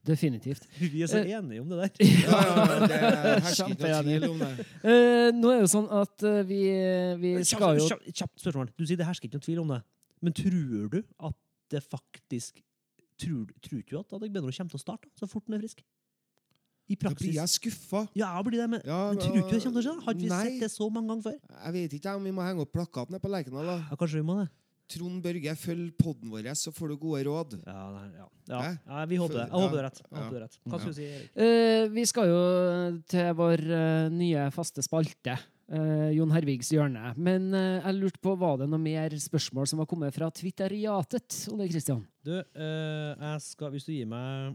Definitivt. Vi er så Eh, enige om det der. Ja, ja, det hersker ikke noe tvil om det. Uh, nå er det jo sånn at uh, vi, vi skal jo Kjapt, kjapt spørsmål. Du sier det hersker ikke noen tvil om det. Men tror du at det faktisk Tror, tror du at Adegbenro kommer til å starte så fort han er frisk? I praksis. Da blir jeg skuffa. Ja, blir det, men, Ja, men tror du ikke det kommer til å skje? Har ikke vi nei. sett det så mange ganger før? Jeg vet ikke om vi må henge opp plakat nede på Lerkendal. Ja, kanskje vi må det? Trond Børge, følg podden vår, så får du gode råd. Ja, ja. ja. Ja vi håper det. Jeg håper det rett. Håper det rett. Hva skal du si, Erik? Uh, Vi skal jo til vår uh, nye faste spalte, Uh, Jon Hervigs hjørne. Men jeg lurte på, var det noe mer spørsmål som var kommet fra Twitteriatet? Ole Kristian? Du, eh, jeg skal, hvis du gir meg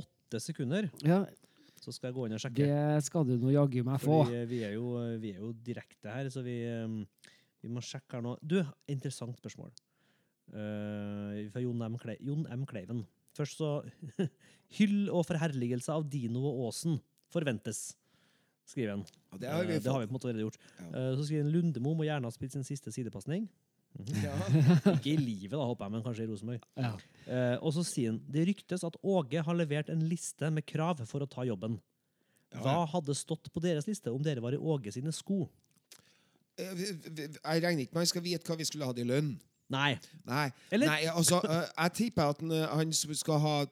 åtte sekunder, Ja, så skal jeg gå inn og sjekke. det skal du nå jaggu meg få. Fordi vi er, jo, vi er jo direkte her, så vi, um, vi må sjekke her nå. Du, interessant spørsmål. Uh, fra Jon M. Kle Jon M. Kleiven. Først så Hyll og forherligelse av Dino og Åsen forventes, skriver han. Ja, det har vi uh, det har vi på en måte allerede gjort. Ja. Uh, så skriver han Lundemo må gjerne ha spilt sin siste sidepasning. Ja. Ikke i livet, da, håper jeg, men kanskje i Rosenborg. Ja. Eh, og så sier han det ryktes at Åge har levert en liste med krav for å ta jobben. Ja, Hva hadde stått på deres liste om dere var i Åge sine sko? Eh, vi- vi- Jeg regner ikke med han skal vite hva vi skulle hatt i lønn. Nei. Nei, Eller- Nei altså, eh, jeg tipper at han, han skal ha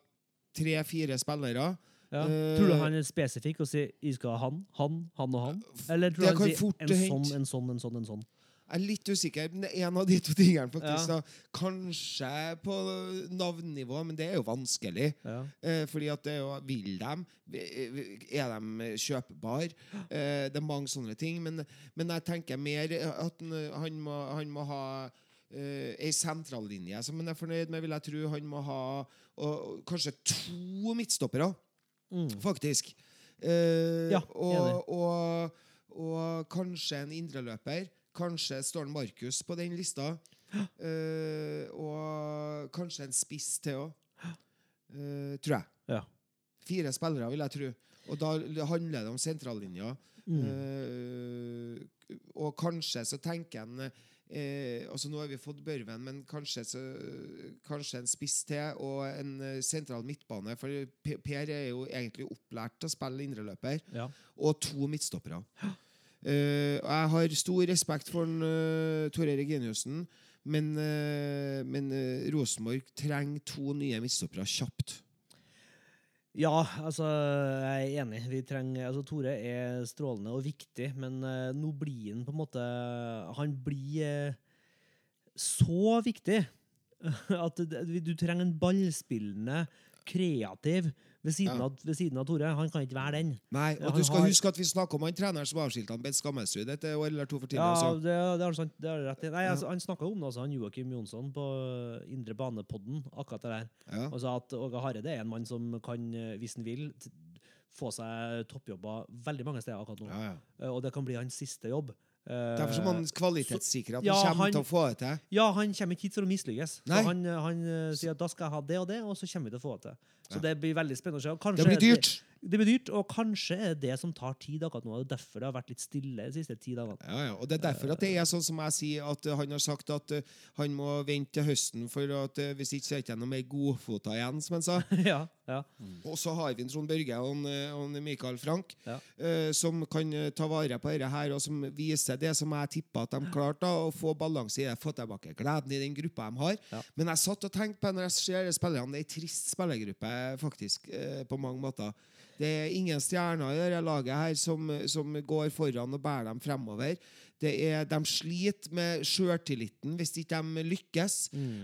tre-fire spillere, Ja. Eh, Tror du han er spesifikk og sier jeg skal ha han, han, han og han? Eller tror du han sier fort en sånn, en sånn, en sånn, en sånn? Jeg er litt usikker, men det er en av de to tingene, faktisk. Ja. da. Kanskje på navnnivå, men det er jo vanskelig. Ja. Eh, fordi at det er jo Vil de? Er de kjøpbare? Eh, det er mange sånne ting. Men, men jeg tenker mer at han, må, han må ha Uh, ei sentrallinje som han er fornøyd med, vil jeg tro. Han må ha og, kanskje to midtstoppere, Mm. faktisk. Uh, Ja, og, og, og kanskje en indreløper. Kanskje står Markus på den lista. Uh, og kanskje en spiss til òg. tror jeg. Ja. Fire spillere, vil jeg tro. Og da handler det om sentrallinja. Mm. Uh, og kanskje så tenker en eh, altså Nå har vi fått Børven, men kanskje, så, kanskje en spiss til og en eh, sentral midtbane. For Per er jo egentlig opplært til å spille indreløper. Ja. Og to midtstoppere. Eh, og jeg har stor respekt for uh, Tor Tore Geniussen, men, eh, men eh, Rosenborg trenger to nye midtstoppere kjapt. Ja, altså, jeg er enig. Vi trenger, altså, Tore er strålende og viktig, men uh, nå blir han på en måte Han blir uh, så viktig at det- du trenger en ballspillende, kreativ ved siden, Ja. av, ved siden av Tore. Han kan ikke være den. Nei, og han du skal har- huske at vi snakker om han treneren som avskilte han Bent Skammelsrud et år eller to for tidlig. Ja, altså. det, det er sant. Det er rett i. Nei, altså, han snakka om det, altså, han Joakim Jonsson på Indre Bane-podden, akkurat det der. Ja. Og sa at Åge Hareide er en mann som kan, eh, hvis han vil, få seg toppjobber veldig mange steder akkurat nå. Ja, ja. Eh, Og det kan bli hans siste jobb. Eh, Derfor så må han kvalitetssikre at ja, han kommer til å få det til. Ja, han kommer ikke hit for å mislykkes. Han, han eh, sier at da skal jeg ha det og det, og så kommer vi til å få det til. Så Ja. det blir veldig spennende å se. Kanskje Det blir er dyrt. Det, det blir dyrt, og kanskje er det det som tar tid akkurat nå. og Derfor det har vært litt stille de siste ti dagene. Ja, ja. Og Det er derfor at det er sånn som jeg sier, at han har sagt at han må vente til høsten, for at hvis ikke så er det ikke noe mer godfota igjen, som han sa. ja, ja. Og så har vi en Trond Børge og, en, uh, og Michael Frank, Ja. eh, som kan uh, ta vare på dette her, og som viser det som jeg tippa at de klarte, å få balanse i det, få tilbake gleden i den gruppa de har. Ja. Men jeg satt og tenkte på når jeg ser spillerne, det er en trist spillergruppe, faktisk, eh, på mange måter. Det er ingen stjerner i dette laget her som, som går foran og bærer dem fremover. Det er, de sliter med sjøltilliten hvis ikke de lykkes.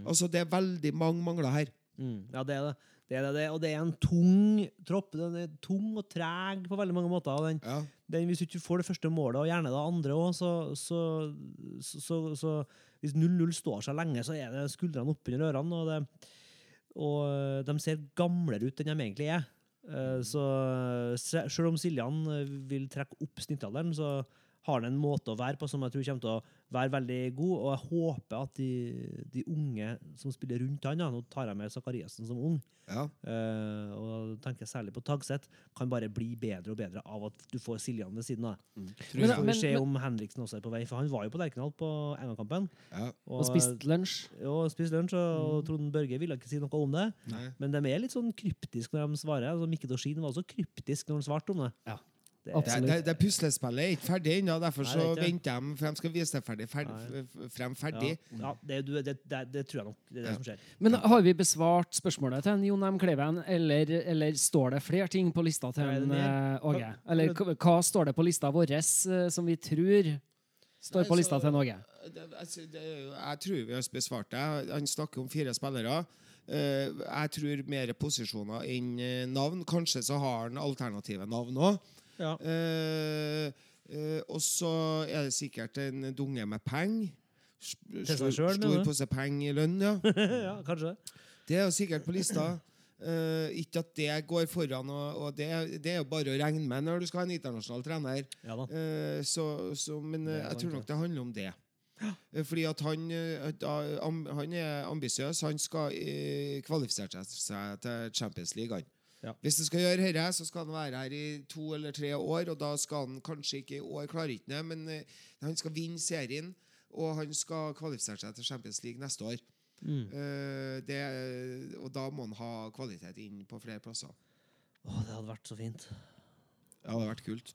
Altså, det er veldig mange mangler her. Mm, ja, det er det. Det er det, det. Og det er en tung tropp. Den er tung og treg på veldig mange måter. Den, Ja. den, hvis du ikke får det første målet, og gjerne det andre òg, så, så, så, så, Hvis 0-0 står seg lenge, så er det skuldrene oppunder ørene. Og, det, og de ser gamlere ut enn de egentlig er. Eh, Så selv om Siljan eh, vil trekke opp snittalderen, så har han en måte å være på som jeg tror kommer til å være veldig god. Og jeg håper at de, de unge som spiller rundt han, ja, nå tar jeg med Sakariassen som ung, Ja. uh, og tenker særlig på Tagseth, kan bare bli bedre og bedre av at du får Siljan ved siden av. Men- Så får vi se men- om Henriksen også er på vei, for han var jo på Lerkendal på Engakampen. ja. Og spiste lunsj. Ja, spist lunsj, og Trond Børge ville ikke si noe om det. Nei. Men de er litt sånn kryptiske når de svarer. Altså, Mikke Dorsin var også kryptisk når han svarte om det. Ja. Det, Det, det, det puslespillet er ikke ferdig ennå, derfor Nei, så er venter de for de skal vise det ferdig, ferdig, frem ferdig. Ja, ja det, det, det, det tror jeg nok det er det Ja. som skjer. Men har vi besvart spørsmålet til en Jon M. Kleven, eller, eller står det flere ting på lista til en eh, Åge? Eller hva, står det på lista vår eh, som vi tror står på lista til er jo- jeg tror vi har besvart det. Han snakker om fire spillere. Eh, jeg tror mer posisjoner enn eh, navn. Kanskje så har han alternative navn òg. Ja. og så er det sikkert en dunge med penger. Stor, stor pose penger i lønn, ja. ja, kanskje. Det er jo sikkert på lista. Uh, ikke at det går foran, og, og det, det er jo bare å regne med når du skal ha en internasjonal trener. Ja da. Eh, så, så, men eh, er jeg tror nok det handler om det. Eh, Fordi at han, eh, han er ambisiøs. Han skal eh, kvalifisere seg til Champions League. Han. Ja. Hvis han skal gjøre dette, så skal han være her i to eller tre år. Og da skal han kanskje ikke i år klare ikke det, men eh, han skal vinne serien. Og han skal kvalifisere seg til Champions League neste år. Mm. Uh, det, og da må han ha kvalitet inn på flere plasser. Åh, det hadde vært så fint. Ja, det hadde vært kult.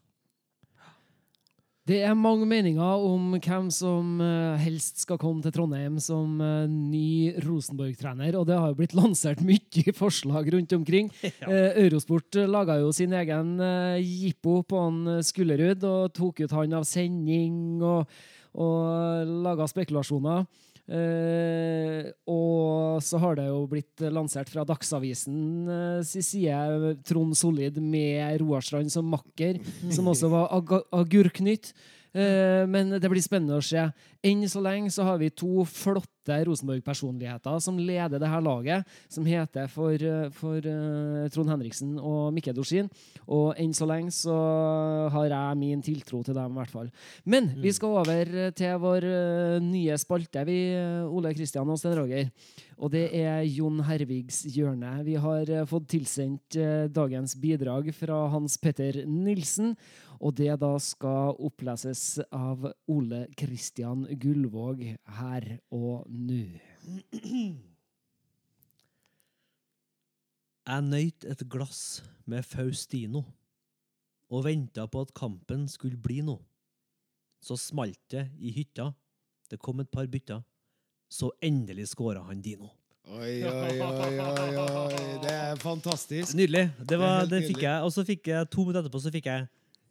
Det er mange meninger om hvem som eh, helst skal komme til Trondheim som eh, ny Rosenborg-trener, og det har jo blitt lansert mye forslag rundt omkring. Ja. Eurosport laga jo sin egen eh, jippo på han eh, Skullerud og tok ut han av sending og, og laga spekulasjoner. Eh, og så har det jo blitt lansert fra Dagsavisen uh, sin side Trond Solid med Roar Strand som makker, som også var ag agurknytt. Eh, men det blir spennende å se. Enn så lenge så har vi to flotte Rosenborg-personligheter som leder det her laget, som heter for, eh, for eh, Trond Henriksen og Mikke Dorsin. Og enn så lenge så har jeg min tiltro til dem, i hvert fall. Men vi skal over til vår nye spalte, vi, Ole Kristian og Sten Roger. Og det er Jon Hervigs hjørne. Vi har fått tilsendt dagens bidrag fra Hans Petter Nilsen. Og det da skal oppleses av Ole Kristian Gullvåg her og nå. Jeg nøyt et glass med Faustino og venta på at kampen skulle bli noe. Så smalt det i hytta. Det kom et par bytter. Så endelig skåra han Dino. Oi, oi, oi, oi, oi. Det er fantastisk. Nydelig. Det, var, det fikk jeg, og så fikk jeg to minutter etterpå så fikk jeg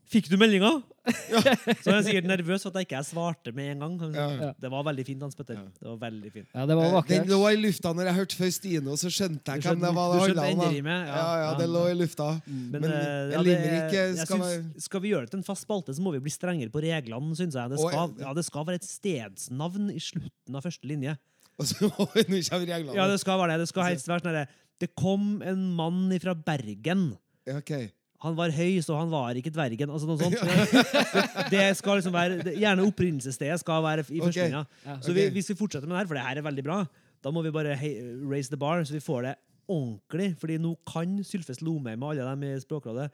Fikk du meldinga? så jeg er sikkert nervøs for at jeg ikke svarte med en gang. Ja. Det var veldig fint, Hans Petter. Ja. Det var veldig fint. Ja, det var Den lå i lufta når jeg hørte først Stine, og så skjønte jeg skjønte, hvem det var du skjønte handla om. da. enderimet, ja. Ja, ja, Ja. det lå i lufta. Men, Men eh, ja, det- limerick jeg skal være Skal vi gjøre det til en fast spalte, så må vi bli strengere på reglene, syns jeg. Det skal, ja, det skal være et stedsnavn i slutten av første linje. Og så nå kommer reglene. Ja, det skal være det. Det skal helst være sånn herre Det kom en mann fra Bergen. Ja, ok. Han var høy, så han var ikke dvergen. Altså noe sånt. Det, det skal liksom være det, Gjerne opprinnelsesstedet skal være i førstelinja. Okay. Ja. Så vi, hvis vi fortsetter med det her, for det her er veldig bra, da må vi bare hei, raise the bar, så vi får det ordentlig. Fordi nå kan Sylfest Lomheim og alle dem i Språkrådet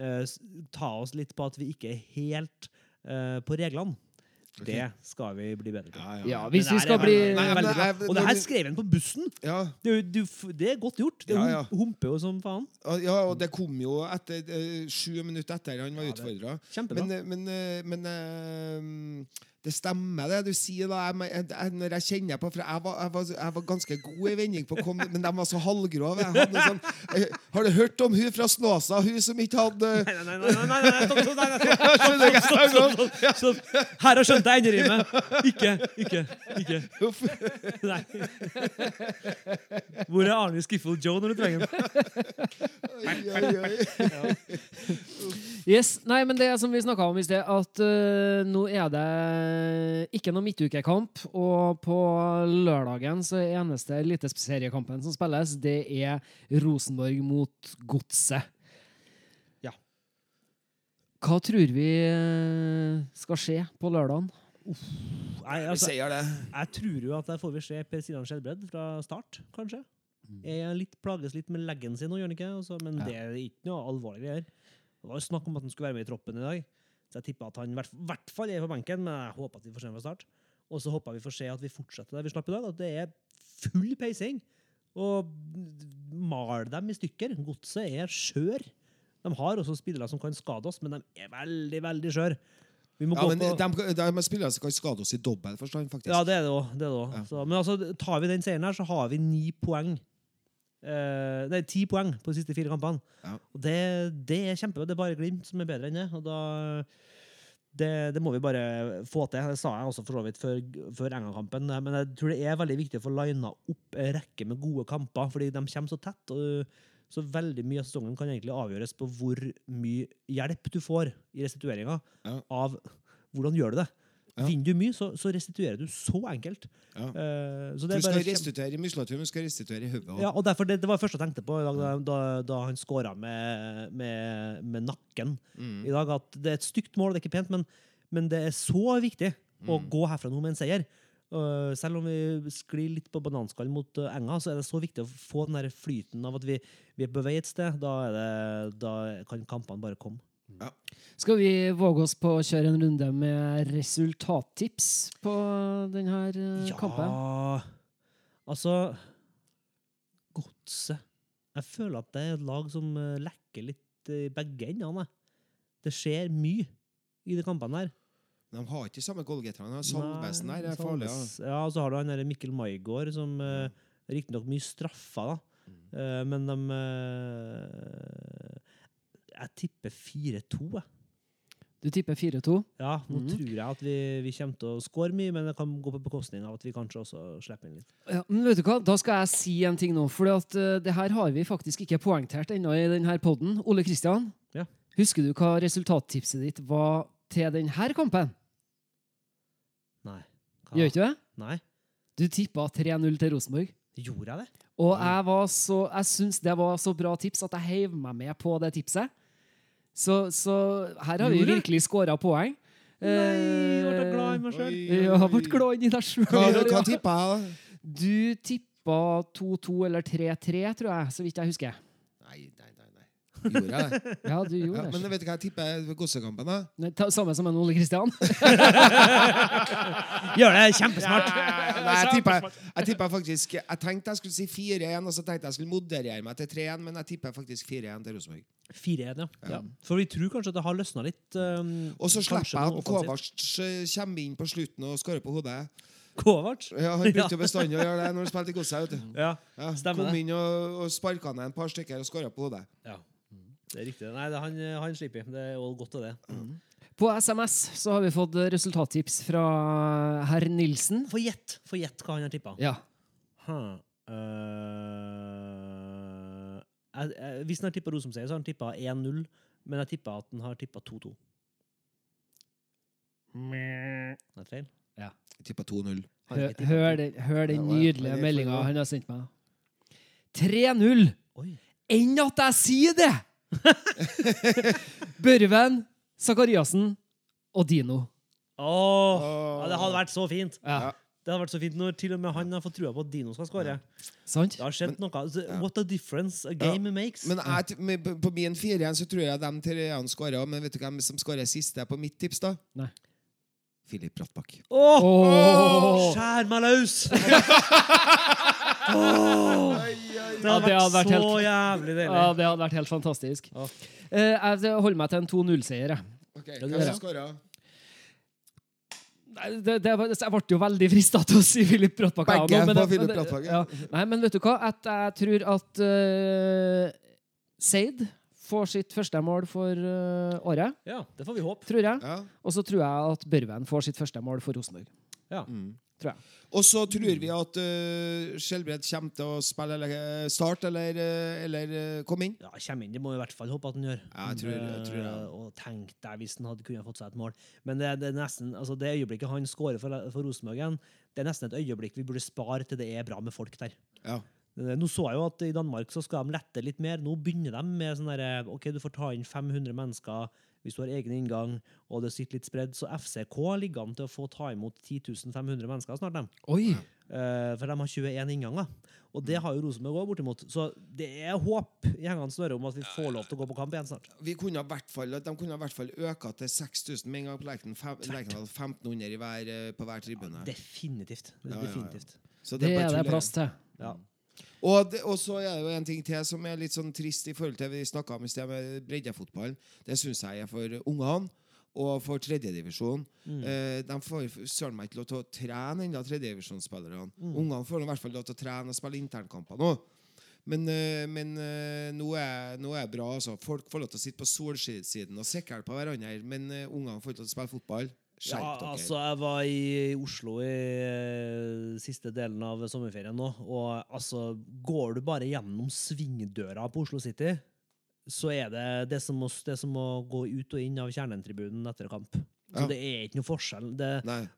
uh, ta oss litt på at vi ikke er helt uh, på reglene. Det skal vi bli bedre på. Ja, ja. Ja, hvis vi skal bli veldig- men bra. Og det her skrev han på bussen! ja. Det, du, det er godt gjort. Det Ja, ja. humper jo som faen. Ja, og det kom jo etter eh, sju minutter etter han var Ja, utfordra. Men, eh, men, eh, men eh, det stemmer, det du sier. da jeg, jeg, Når jeg kjenner på For jeg var, jeg var, jeg var ganske god i vending, på å komme, men de var så halvgrove. Sånn, eh, har du hørt om hun fra Snåsa? Hun som ikke hadde Nei, nei, nei, nei, nei, nei, stopp, stopp, stopp, stopp, stopp. Her har skjønt jeg enderimet. Ikke, ikke, ikke. Nei. Hvor er Arne Skiffle Joe når du trenger ham? Oi, oi, oi. Yes, nei, men det som vi snakka om i sted, at uh, nå er det ikke noe midtukekamp. Og på lørdagen så er eneste eliteseriekampen som spilles, det er Rosenborg mot Godset. Ja. Hva tror vi eh, skal skje på lørdagen? Nei, Vi altså, sier det. jeg tror jo at der får vi se Per Sinan Skjelbred fra start, kanskje. Jeg litt, plages litt med leggen sin nå, gjør han ikke? Altså, men Ja. det er ikke noe alvorlig greier. Det var jo snakk om at han skulle være med i troppen i dag. Så jeg tippa at han i hvert- fall er på benken, men jeg håper at vi får se ham fra start. Og så håper vi får se at vi fortsetter der vi slapp i dag. At det er full peising. Og mal dem i stykker. Godset er skjør. De har også spillere som kan skade oss, men de er veldig, veldig skjør. Vi må Ja, gå men på de, de er spillere som kan skade oss i dobbel forstand, faktisk. ja, det er det òg. Ja. Men altså, tar vi den seieren her, så har vi ni poeng. Eh, nei, ti poeng på de siste fire kampene. Ja. Og det, det er kjempebra. Det er bare Glimt som er bedre enn det. Og da det, det må vi bare få til. Det sa jeg også for så vidt før, før Enga-kampen. Men jeg tror det er veldig viktig å få lina opp en rekke med gode kamper, fordi de kommer så tett. og så veldig mye av sesongen kan egentlig avgjøres på hvor mye hjelp du får i restitueringa Ja. av hvordan gjør du det. Ja. Vinner du mye, så, så restituerer du så enkelt. Ja. Uh, så Du skal restituere i muskulaturen, du skal restituere i hodet. ja, og derfor det, det var det første jeg tenkte på da, da, da han skåra med, med, med nakken Mm. i dag. At det er et stygt mål, det er ikke pent, men, men det er så viktig å Mm. gå herfra nå med en seier. Uh, selv om vi sklir litt på bananskallen mot uh, enga, så er det så viktig å få den der flyten av at vi, vi er på vei et sted. Da, det, da kan kampene bare komme. Skal vi våge oss på å kjøre en runde med resultattips på denne ja. kampen? altså Godset Jeg føler at det er et lag som uh, lekker litt i begge endene. Det skjer mye i de kampene her. De har ikke de samme goalgetterne. Salvesen der er farlig. Ja. Ja, og så har du han der Mikkel Maigård, som uh, riktignok mye straffa, da. Mm. Eh, men de eh, Jeg tipper 4-2, jeg. Du tipper 4-2. Ja, nå mm. tror jeg at vi, vi kommer til å score mye, men det kan gå på bekostning av at vi kanskje også slipper inn litt. Ja, men vet du hva? Da skal jeg si en ting nå. For det her har vi faktisk ikke poengtert ennå i denne podden. Ole Kristian, Ja. husker du hva resultattipset ditt var til denne kampen? Nei. Hva? Gjør ikke du det? Nei. Du tippa 3-0 til Rosenborg. Gjorde jeg det? Og jeg, var så, jeg syns det var så bra tips at jeg heiv meg med på det tipset. Så, så her har vi Gjorde virkelig scora poeng. Nei, jeg ble glad i meg sjøl. Ja, jeg har oi. glad i deg sjøl. Hva, hva tippa jeg, da? Du tippa 2-2 eller 3-3, tror jeg, så vidt jeg husker. Nei, nei, nei. nei. Gjorde jeg det? Ja, du gjorde Ja, det. men vet du hva jeg tipper ved Gossekampen? da? Nei, ta- Samme som en Ole Kristian. Gjør det kjempesmart! Nei, jeg tipper, jeg tipper faktisk Jeg tenkte jeg skulle si 4-1, og så tenkte jeg skulle moderere meg til 3-1, men jeg tipper faktisk 4-1 til Rosenborg. 4-1, ja. ja. For vi tror kanskje at det har løsna litt. um, Og så slipper kanskje jeg noe at offensivt. Kovac eh, kommer inn på slutten og skårer på hodet. Kovac? Ja, Han brukte jo bestandig å gjøre det når han spilte i Godset. vet du. Ja, Ja, Stemmer kom det. inn og, og sparka ned en par stykker og skåra på hodet. ja. Det er riktig. Nei, det, han, han slipper. Det er jo godt, det. På SMS så har vi fått resultattips fra herr Nilsen. Få gjett Få gjett hva han har tippa. Ja. Huh. Uh, jeg- jeg- hvis han har tippa Rosenborg-seier, så har han tippa 1-0. Men jeg tipper at han har tippa 2-2. Det er feil. Jeg tippa 2-0. Hør, hør 2-2. den, hør den Ja, ja, nydelige meldinga han har sendt meg. 3-0! Oi. Enn at jeg sier det! Børven, Sakariassen og Dino. Åh, ja, det hadde vært så fint. Ja, Det hadde vært så fint når til og med han har fått trua på at Dino skal skåre. Sant? Det har skjedd noe. Altså, What a difference a game makes. Men jeg, på- på min 4-1 så tror jeg de treene skårer. Men vet du hvem som skårer siste på mitt tips, da? Nei. Filip Brattbakk. Åh! Oh. Skjær meg løs! Åh! Det Ja, hadde det hadde vært så helt- jævlig deilig. Ja, det hadde vært helt fantastisk. Ja. Eh, jeg holder meg til en 2-0-seier. Okay, Ok, Hvem som? Det, det, jeg ble jo veldig frista til å si Filip Brattbakk. Begge men på Philip Brattbakk, ja. ja. Nei, men vet du hva? At jeg tror at uh, Seid får sitt første mål for uh, året. Ja, det får vi håpe. Tror jeg. Ja. Og så tror jeg at Børven får sitt første mål for Rosenborg. Ja. Tror jeg. Og så tror vi at uh, Skjelbred kommer til å spille eller eh, starte eller, eh, eller komme inn. Ja, kommer inn, Det må vi i hvert fall håpe at han gjør. Ja, jeg tror- jeg tror. Eh, Og tenk deg hvis han hadde kunnet fått seg et mål. Men det, det, er nesten, altså det øyeblikket han skårer for, for Rosenborg det er nesten et øyeblikk vi burde spare til det er bra med folk der. Ja. Nå så jeg jo at I Danmark så skal de lette litt mer. Nå begynner de med sånn derre OK, du får ta inn 500 mennesker hvis du har egen inngang, og det sitter litt spredd. Så FCK ligger an til å få ta imot 10 500 mennesker snart. dem. Oi! Eh, for de har 21 innganger. Og det har jo Rosenborg òg, bortimot. Så det er håp i hengende snøre om at vi får lov til å gå på kamp igjen snart. Vi kunne hvert fall, de kunne i hvert fall øka til 6000 med en gang på Lerkendal. Fem- hadde 1500 i hver, eh, på hver tribune. Definitivt. Ja, ja, ja. Definitivt. Så Det er det plass til. Ja. Og, det, og så er det jo en ting til som er litt sånn trist i forhold til vi snakka om i sted med breddefotballen. Det syns jeg er for ungene og for tredjedivisjon. Mm. Eh, de får søren meg ikke lov til å trene ennå, tredjedivisjonsspillerne. Mm. Ungene får i hvert fall lov til å trene og spille internkamper nå. Men, eh, men eh, nå, er, nå er det bra. altså. Folk får lov til å sitte på solsiden og sikle på hverandre, men eh, ungene får ikke lov til å spille fotball. Skjerp Ja, dere. altså, jeg var i Oslo i eh, siste delen av sommerferien nå, og altså, går du bare gjennom svingdøra på Oslo City, så er det det som må, det som å gå ut og inn av kjernetribunen etter kamp. Så Ja. det er ikke noe forskjell. Det,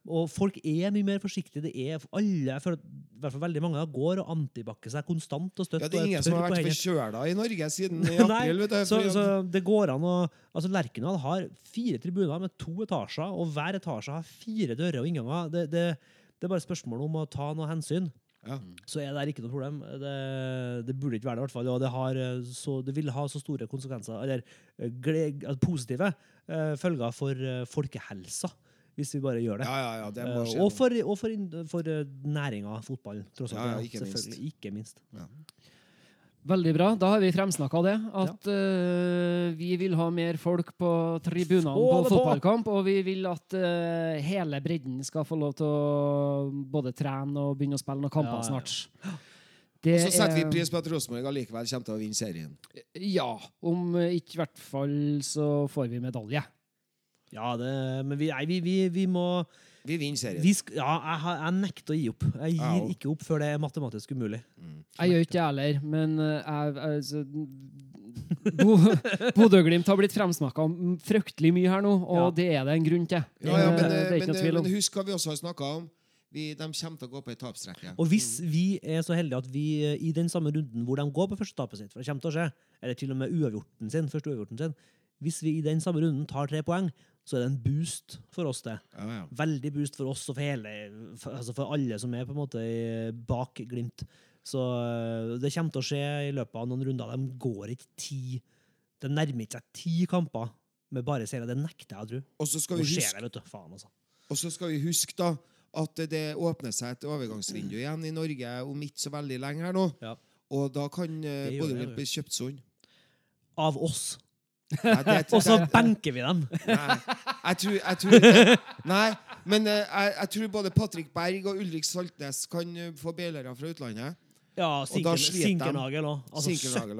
og folk er mye mer forsiktige. Det er alle, jeg føler, at i hvert fall veldig mange, går og antibakker seg konstant og støtt. Ja, det er ingen som har vært forkjøla i Norge siden i april. vet du. så, så det går an å altså Lerkendal har fire tribuner med to etasjer, og hver etasje har fire dører og innganger. Det, det, det er bare spørsmål om å ta noe hensyn. ja. Så er det ikke noe problem. Det, det burde ikke være det, i hvert fall. Og det, har, eh, så, det vil ha så store konsekvenser, eller gled, altså, positive eh, følger for eh, folkehelsa, hvis vi bare gjør det. ja, ja, ja, det må skje. og for, og for, for eh, næringa fotball, tross alt. Ja, ja, ja, ikke minst. Ikke minst. Veldig bra. Da har vi fremsnakka det. At eh, vi vil ha mer folk på tribunene på fotballkamp. Og vi vil at uh, hele bredden skal få lov til å både trene og begynne å spille noen kamper Ja, ja. snart. Det Og så setter vi er- pris på at Rosenborg allikevel kommer til å vinne serien. Ja. Om ikke i hvert fall så får vi medalje. Ja, det, men vi, nei, vi, vi, vi må Vi vinner serien. vi sk, Ja, jeg, har- jeg nekter å gi opp. Jeg gir Ja. ikke opp før det er matematisk umulig. Jeg gjør ikke det heller, men eh, jeg, altså, Bo- Bodø-Glimt har blitt fremsnakka om fryktelig mye her nå, og Ja. det er det en grunn til. Ja, ja, men, Eh, det er men, ikke noe tvil om. men husk hva vi også har snakka om. Vi, de kommer til å gå på ei tapstrekke. Og hvis vi er så heldige at vi eh, i den samme runden hvor de går på første tapet sitt, for det kommer til å skje, eller til og med uavgjorten sin, første uavgjorten sin, hvis vi i den samme runden tar tre poeng, så er det en boost for oss, det. Ja, ja. Veldig boost for oss og for hele for, altså for alle som er på en måte bak Glimt. Så øh, det kommer til å skje i løpet av noen runder. De går ikke ti Det nærmer ikke seg ti kamper med bare seire. Det nekter jeg å tro. Og så skal vi huske, det. Faen, altså. og så skal vi huske da, at det åpner seg et overgangsvindu igjen i Norge om ikke så veldig lenge her nå. Ja. Og da kan uh, det, bli kjøpt sånn. Av oss. Og så benker vi dem! Nei, jeg tror, jeg tror Nei, men eh, jeg, jeg tror både Patrick Berg og Ulrik Saltnes kan eh, få bailere fra utlandet. Ja. Sinkernagel òg. Altså,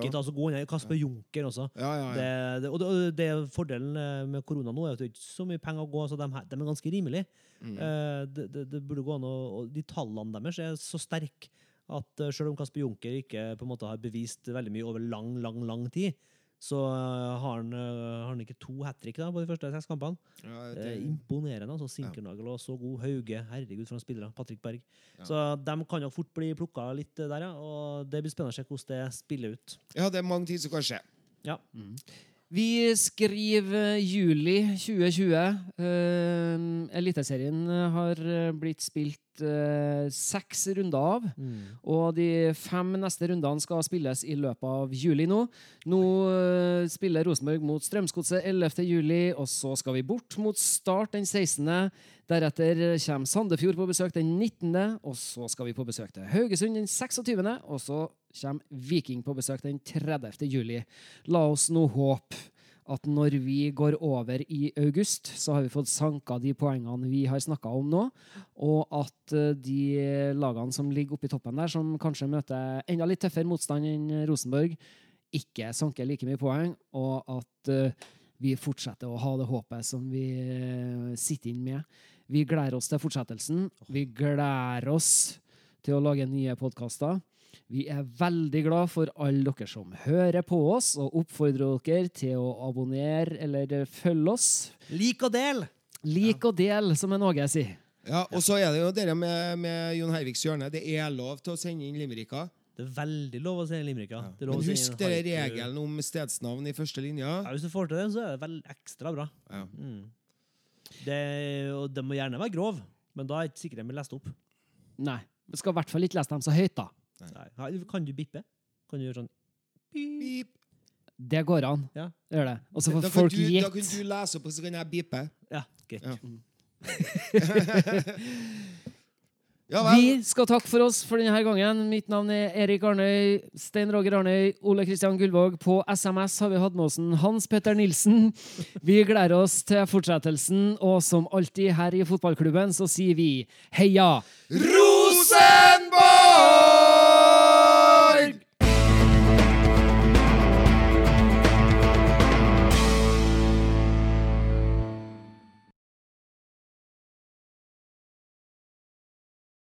altså gå ned. Kasper Junker også. Ja, ja, ja. det, det, og det Fordelen eh, med korona nå er at det er ikke så mye penger å gå, så de, her- de er ganske rimelige. Mm. Eh, det, det, det burde gå an å, og De tallene deres er så sterke at uh, selv om Kasper Junker ikke på en måte har bevist veldig mye over lang, lang lang tid, så eh, har, han, eh, har han ikke to hat trick på de første seks kampene. ja Det er imponerende. altså Sinkernagel og så god. Hauge. Herregud, for han spillere. Patrick Berg. Ja. Så de kan nok fort bli plukka litt eh, der, ja. Og det blir spennende å se hvordan det spiller ut. ja, det er mange ting som kan skje. Ja. Vi skriver juli 2020. Uh, Eliteserien har eh, blitt spilt eh, seks runder av. Og de fem neste rundene skal spilles i løpet av juli nå. Nå eh, spiller Rosenborg mot Strømsgodset 11. juli, og så skal vi bort mot Start den 16. Deretter kommer Sandefjord på besøk den 19., og så skal vi på besøk til Haugesund den 26., og så kommer Viking på besøk den 30. juli. La oss nå håpe at når vi går over i august, så har vi fått sanka de poengene vi har snakka om nå, og at eh, de lagene som ligger oppe i toppen der, som kanskje møter enda litt tøffere motstand enn Rosenborg, ikke sanker like mye poeng, og at eh, vi fortsetter å ha det håpet som vi eh, sitter inn med. Vi gleder oss til fortsettelsen. Vi gleder oss til å lage nye podkaster. Vi er veldig glad for alle dere som hører på oss, og oppfordrer dere til å abonnere eller følge oss. Lik og del! Lik og del, som er noe jeg sier. Ja, Og så er det jo dere med, med Jon Herviks hjørne. Det er lov til å sende inn limericker. Det er veldig lov å si limericker. Det er Men husk dere regelen om stedsnavn i første linja. Ja, hvis du får til det, så er det vel ekstra bra. Ja. Mm. Det, og det må gjerne være grov, men da er ikke sikkert de blir lest opp. Nei. Vi skal i hvert fall ikke lese dem så høyt, da. Nei. Nei. Kan du bippe? Kan du gjøre sånn Beep. Det går an. Ja. Gjør det. Og så får folk du, da kan du lese opp, og så kan jeg bippe. Ja, greit. Ja. Ja vel. Vi skal takke for oss for denne gangen. Mitt navn er Erik Arnøy. Stein Roger Arnøy. Ole Kristian Gullvåg. På SMS har vi hatt med oss Hans Petter Nilsen. Vi gleder oss til fortsettelsen, og som alltid her i fotballklubben så sier vi heia! Rosenborg!